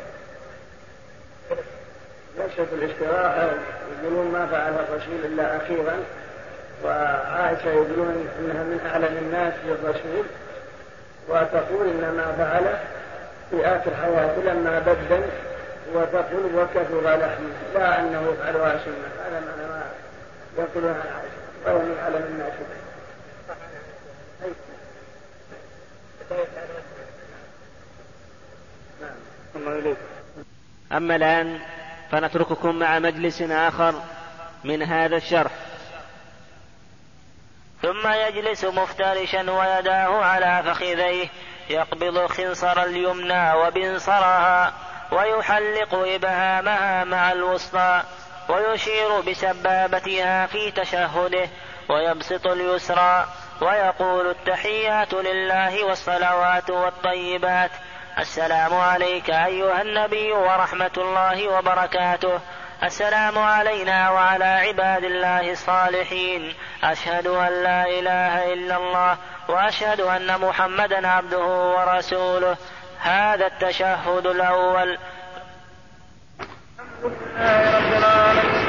S2: جلسة الاستراحة يقولون ما فعلها الرسول إلا أخيرا وعائشة يقولون إنها من أعلم الناس بالرسول وتقول إن ما فعله آخر حياته لما بدل وتقول وكثر لحمه لا أنه يفعلها سنه معنى ما يقولون عائشة من علم الناس
S7: نعم. أما الآن فنترككم مع مجلس آخر من هذا الشرح.
S1: ثم يجلس مفترشا ويداه على فخذيه يقبض خنصر اليمنى وبنصرها ويحلق إبهامها مع الوسطى ويشير بسبابتها في تشهده ويبسط اليسرى ويقول التحيات لله والصلوات والطيبات السلام عليك أيها النبي ورحمة الله وبركاته السلام علينا وعلى عباد الله الصالحين أشهد أن لا إله إلا الله وأشهد أن محمدا عبده ورسوله. هذا التشهد الأول.
S4: الحمد لله رب العالمين.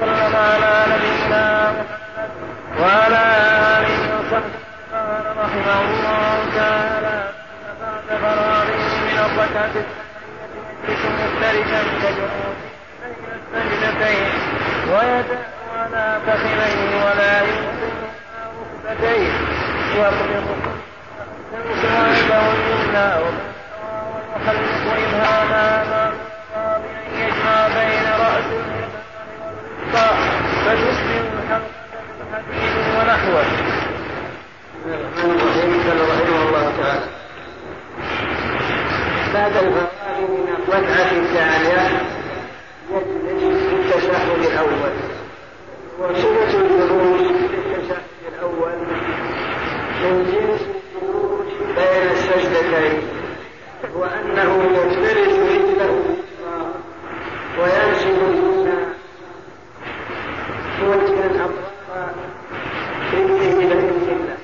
S4: وسلم على نبينا محمد وعلى آله وصحبه قال رحمه الله تعالى بعد فراغه من الركعة يجلس مفترشا كجنود بين السجدتين ويدعو على فخذيه ولا يمكن ركبتيه يقبض وعنده اليمنى ويخلق إبهامها مع بأن يجمع بين رأس فتشبه الحلقة بالحديد ونحوه.
S2: رحمه الله تعالى بعد الفراغ من الركعة الثانية يجلس في التشهد الأول وصفة الجلوس الأول من جنس بين السجدتين وأنه يفترس رجله وينشد اليمنى موجها أطراف رجله إلى القبلة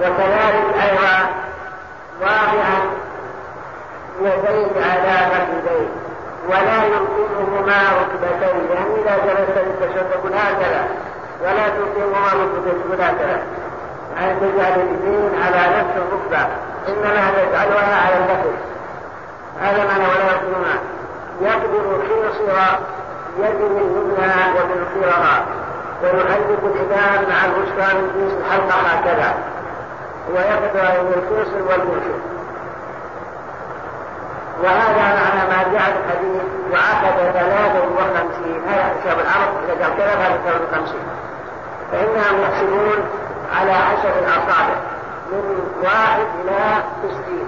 S2: وكذلك أيضا واضعا يديه على فخذيه
S9: ولا يمكنهما ركبتين يعني إذا جلس للتشهد هكذا. ولا ركبتين هكذا يعني تجعل اليمين على نفس الركبة. إنما تجعلها على البكر هذا معنى ولا يمكنهما يقدر خنصر يده اليمنى وبنصيرها ويعلق الإمام مع من جنس الحلقة هكذا. ويقدر أن الفصل والمنشر وهذا معنى ما جاء في الحديث وعقد 53 هذا حساب العرب إذا قال كذا هذا 53 فإنهم يحسبون على عشر الأصابع من واحد إلى تسعين.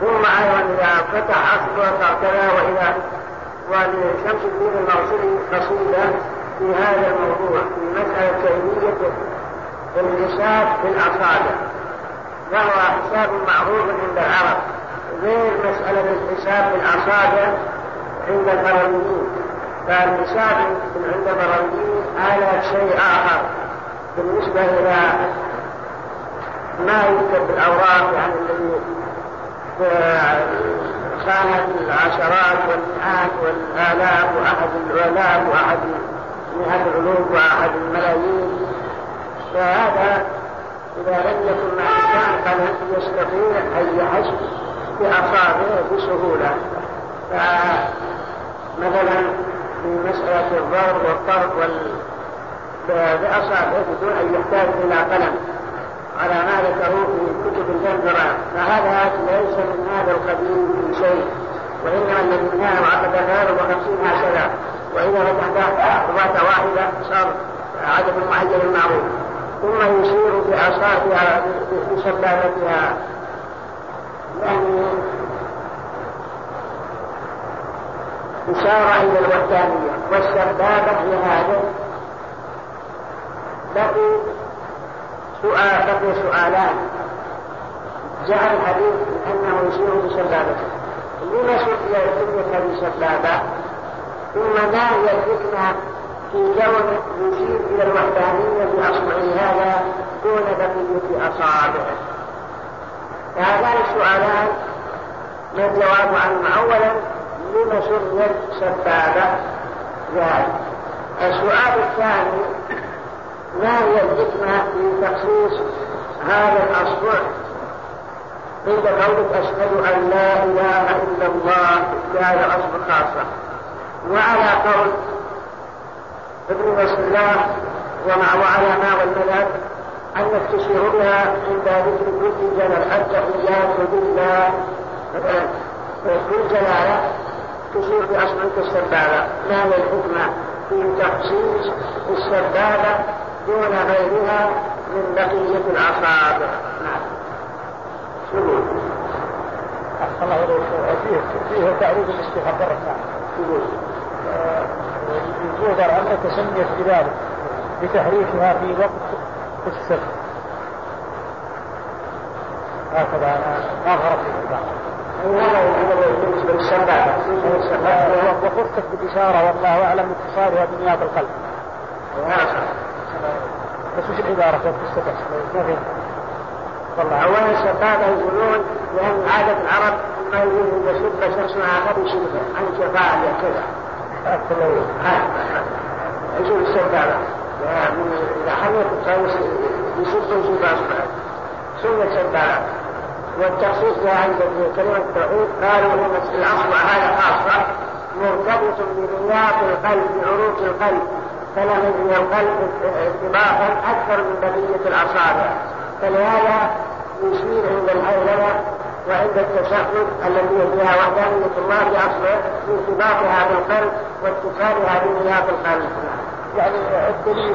S9: ثم أيضا إذا فتح أصبع كذا وإذا ولشمس الدين الموصلي قصيدة في هذا الموضوع في مسألة كيفية الحساب بالأصابع وهو حساب معروف عند العرب. غير مسألة الحساب بالأصابع عند البرميين فالحساب عند البرميين على شيء آخر. بالنسبة إلى ما يكتب بالأوراق يعني الذي كانت العشرات والمئات والآلاف وأحد الآلاف وأحد مئات الألوف وأحد الملايين. فهذا إذا لم يكن مع الإنسان قلم يستطيع أن يحس بأصابعه بسهولة؟ فمثلا في مسألة الضرب والطرد وال بأصابعه بدون أن يحتاج إلى قلم على ما ذكروه في كتب الجنزرة فهذا ليس من هذا القبيل في شيء وإنما الذي كان عقد غير وخمسين هكذا وإذا فتحت خطوات واحدة صار عدد معين معروف. ثم يشير بأصابعها بسبابتها يعني إشارة إلى الوحدانية. والسبابة لهذا بقي سؤال بقي سؤالان. جاء الحديث أنه يشير بسبابته لما سميت هذه سبابة ثم ما هي الحكمة في كون يشير إلى الوحدانية بأصبعه هذا دون بقية أصابعه. فهذان السؤالان ما الجواب عنهما أولا لما سميت سبابة ذلك السؤال الثاني ما هي الحكمة في تخصيص هذا الأصبع. عند قولك أشهد أن لا إله إلا الله بهذا الأصبع خاصة وعلى قول ابن رسول الله ومع وعلى ما والملك تشير بها عند ذكر كل جلال التحيات بالله. كل جلالة تشير بأصبعك السبابة. ما هي الحكمة؟ في تخصيص السبابة دون غيرها من بقية الأصابع. نعم.
S5: أحسن الله إليك. فيه فيه تعريف الاستخبار نعم يقول يجوز أن تسميت بذلك بتحريفها في وقت السر هكذا ما
S9: للسبابة
S5: وخصت بالإشارة والله أعلم اتصالها بنيات القلب. بس وش العبارة في السبع ما في
S9: والله. أولا السبابة يقولون لأن عادة العرب ما يقولون إذا سب شخص آخر يشبه عن شفاعة كذا يقول السبابة إذا حميت الطاووس يسب يسب أصبعه سنة سبابة والتخصيص عند كلمة التوحيد قالوا ان الاصبع هذا خاصة مرتبط بنيات القلب بعروق القلب. فله من القلب ارتباطا أكثر من بقية الأصابع فلهذا يشير عند الهولنه وعند التشهد الذي فيها وحدانية الله بأصله ارتباطها بالقلب واتصالها بنيات القلب.
S5: يعني الدليل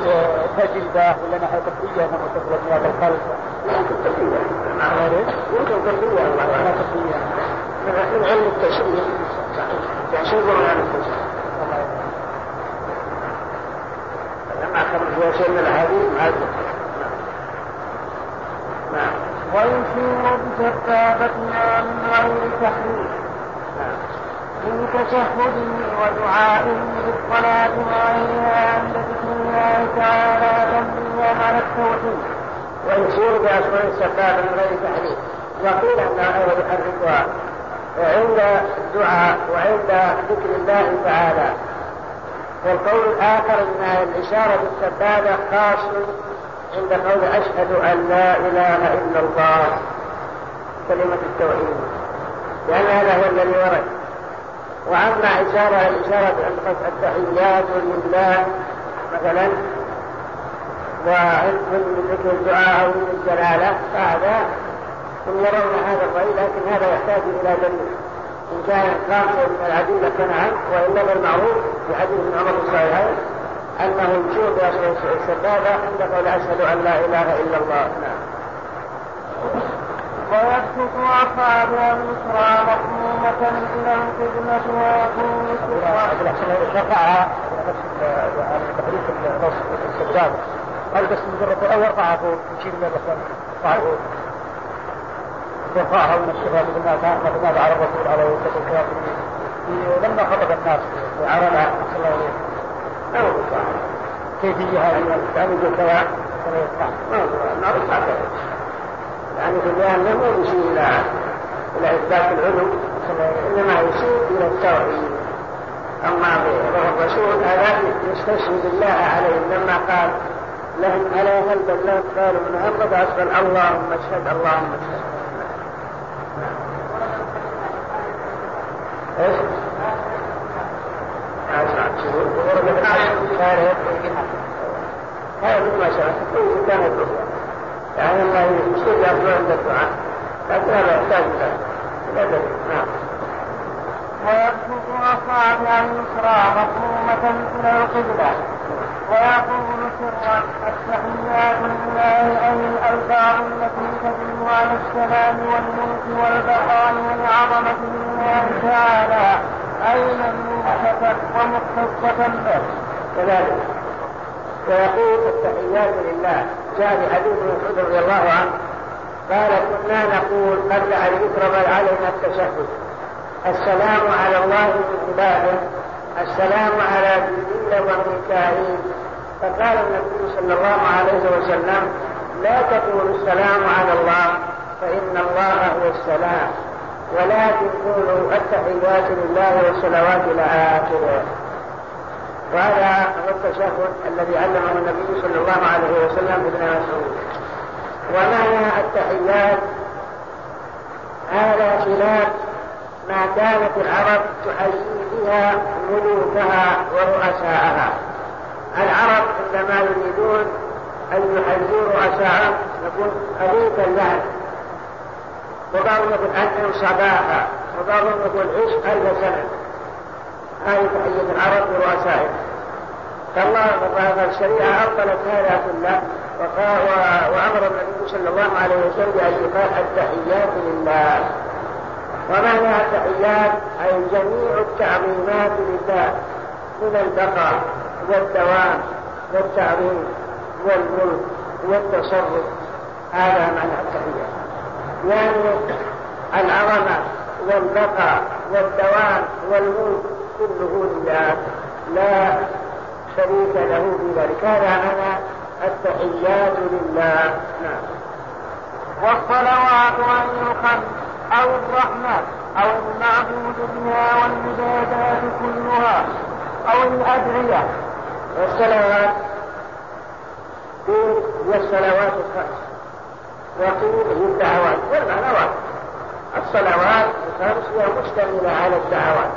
S5: تجربة ولا ناحية طبية أنه تصل بنيات القلب؟
S9: يمكن طبية. يمكن طبية. من علم التشريع. يعني من علم التشريع. لما خرج من الحديث مع نعم
S4: ويشير بسبابتها من غير تحريف من تشهده ودعائه بالصلاة وغيرها عند ذكر الله تعالى تنبيها على التوحيد.
S9: ويشير بأسماء السبابة من غير تحريف وقيل أنها أيضا يحركها عند الدعاء وعند ذكر الله تعالى والقول الآخر أن الإشارة بالسبابة خاص عند قول أشهد أن لا إله إلا الله. كلمة التوحيد. لأن هذا هو الذي ورد. وأما إشارة الإشارة عند التحيات لله مثلا ومن ذكر الدعاء أو من الجلالة فهذا هم يرون هذا الرأي لكن هذا يحتاج إلى دليل. إن كان خاصا من العديدة فنعم وإلا فالمعروف في حديث ابن عمر الصحيحين أنه يشير السبابة عند قول أشهد أن لا إله إلا الله. نعم.
S4: ويسكت أصابع اليسرى مضمومة إلى القبلة ويقول سرا.
S5: رفعها تحريك السجادة هل بس مجرد أو يرفعها فوق يشيل من الرسول رفعها فوق يرفعها وينشرها مثل ما كان ما فعل الرسول عليه الصلاة والسلام. لما خطب الناس وعرضها صلى الله عليه وسلم. كيفية هذه يعني كذا كما يرفع؟
S9: ما رفع يعني في البيان لم يشير إلى إلى إثبات العلو إنما يشير إلى التوحيد. أما الرسول هذا يستشهد الله عليهم لما قال لهم ألا هل بلغت قالوا محمد أسأل اللهم أشهد اللهم أشهد إيش؟ هذا مثل ما شرح كل كان يدعو يعني الله يشير يرجو عند الدعاء لكن
S4: أصابع اليسرى مضمومة إلى القبلة ويقول سرا التحيات لله أي الألفاظ التي تدل على السلام والملك والبقاء والعظمة لله تعالى أي مملوكة ومختصة به
S9: كذلك. ويقول التحيات لله. جاء في حديث مسعود رضي الله عنه قال كنا نقول قبل أن يفرض علينا التشهد السلام على الله من عباده السلام على جبريل وميكائيل فقال النبي صلى الله عليه وسلم لا تقولوا السلام على الله فإن الله هو السلام ولكن قولوا التحيات لله والصلوات إلى آخره وهذا هو التشهد الذي علمه النبي صلى الله عليه وسلم ابن مسعود. ومعنى التحيات؟ هذا خلاف ما كانت العرب تحيي بها ملوكها ورؤساءها. العرب عندما يريدون أن يحيوا رؤساءهم يقول أبيك اللعن وبعضهم يقول أنعم صباحا وبعضهم يقول عش ألف سنة. هذه تحية العرب لرؤسائهم. فالله فالشريعة أبطلت هذا كله وأمر النبي صلى الله عليه وسلم بأن يقال التحيات لله ومعنى التحيات أي جميع التعظيمات لله من البقاء والدوام والتعظيم والملك والتصرف. هذا معنى التحيات. يعني العظمة والبقاء والدوام والملك كله لله. لا شريك له في ذلك. هذا معنى التحيات لله. نعم.
S4: والصلوات أن الخمس أو الرحمة أو المعبود بها والعبادات كلها أو الأدعية.
S9: والصلوات. قيل هي الصلوات الخمس. وقيل هي الدعوات. والمعنى واحد. الصلوات الخمس هي مشتملة على الدعوات.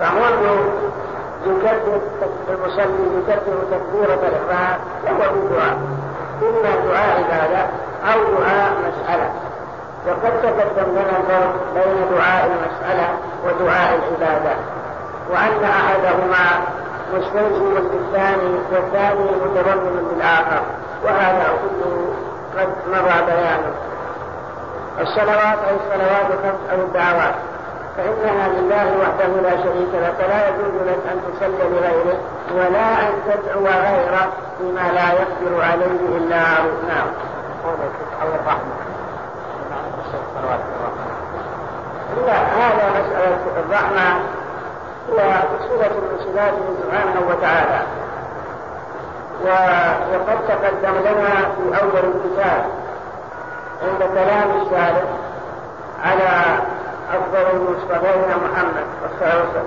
S9: فهو يكبر المصلي يكبر تكبيرة الإحرام فهو بدعاء إما دعاء عبادة أو دعاء مسألة. وقد تقدم لنا الفرق بين دعاء المسألة ودعاء العبادة. وأن أحدهما مستلزم بالثاني والثاني متضمن بالآخر وهذا كله قد مضى بيانه. الصلوات أي الصلوات الخمس أو الدعوات. فإنها لله وحده لا شريك له فلا يجوز لك أن تصلي لغيره ولا أن تدعو غيره بما لا يقدر عليه إلا نعم. لا هذا مسألة الرحمة هي من صفاته سبحانه وتعالى وقد تقدم لنا في أول الكتاب عند كلام الشارع على أفضل المصطفين محمد صلى الله عليه وسلم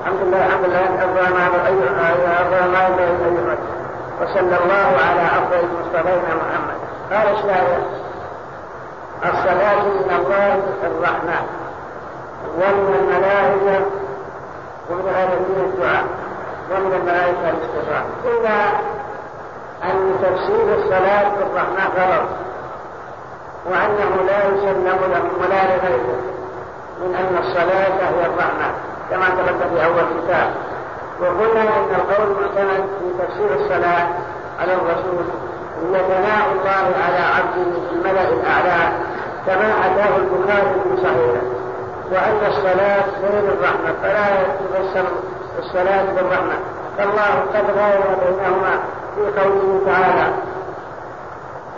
S9: الحمد لله الحمد لله أفضل ما أفضل ما أيها وصلى الله على أفضل المصطفين محمد. قال الشاعر الصلاة من الله الرحمن. ومن الملائكة ومن من الدعاء. ومن الملائكة الاستغفار إلا أن تفسير الصلاة بالرحمن غلط. وأنه لا يسلم له ولا لغيره من أن الصلاة هي الرحمة كما ثبت في أول كتاب. وقلنا أن القول المعتمد في تفسير الصلاة على الرسول هي ثناء الله على عبده في الملأ الأعلى كما أتاه البخاري في صحيحه. وأن الصلاة غير الرحمة فلا يتفسر الصلاة بالرحمة. فالله قد غير بينهما في قوله تعالى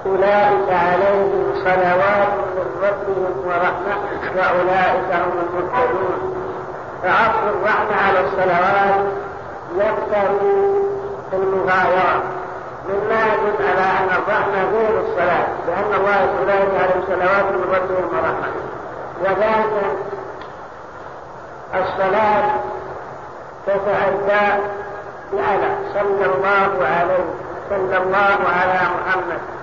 S9: أولئك عليهم صلوات من ربهم ورحمة وأولئك هم المهتدون. فعطف الرحمة على الصلوات يقتضي المغايرة مما يدل على أن الرحمة غير الصلاة لأن الله أولئك عليهم صلوات من ربهم ورحمة. وذلك الصلاة تتأدى بأنا صلى الله عليه صلى الله على محمد.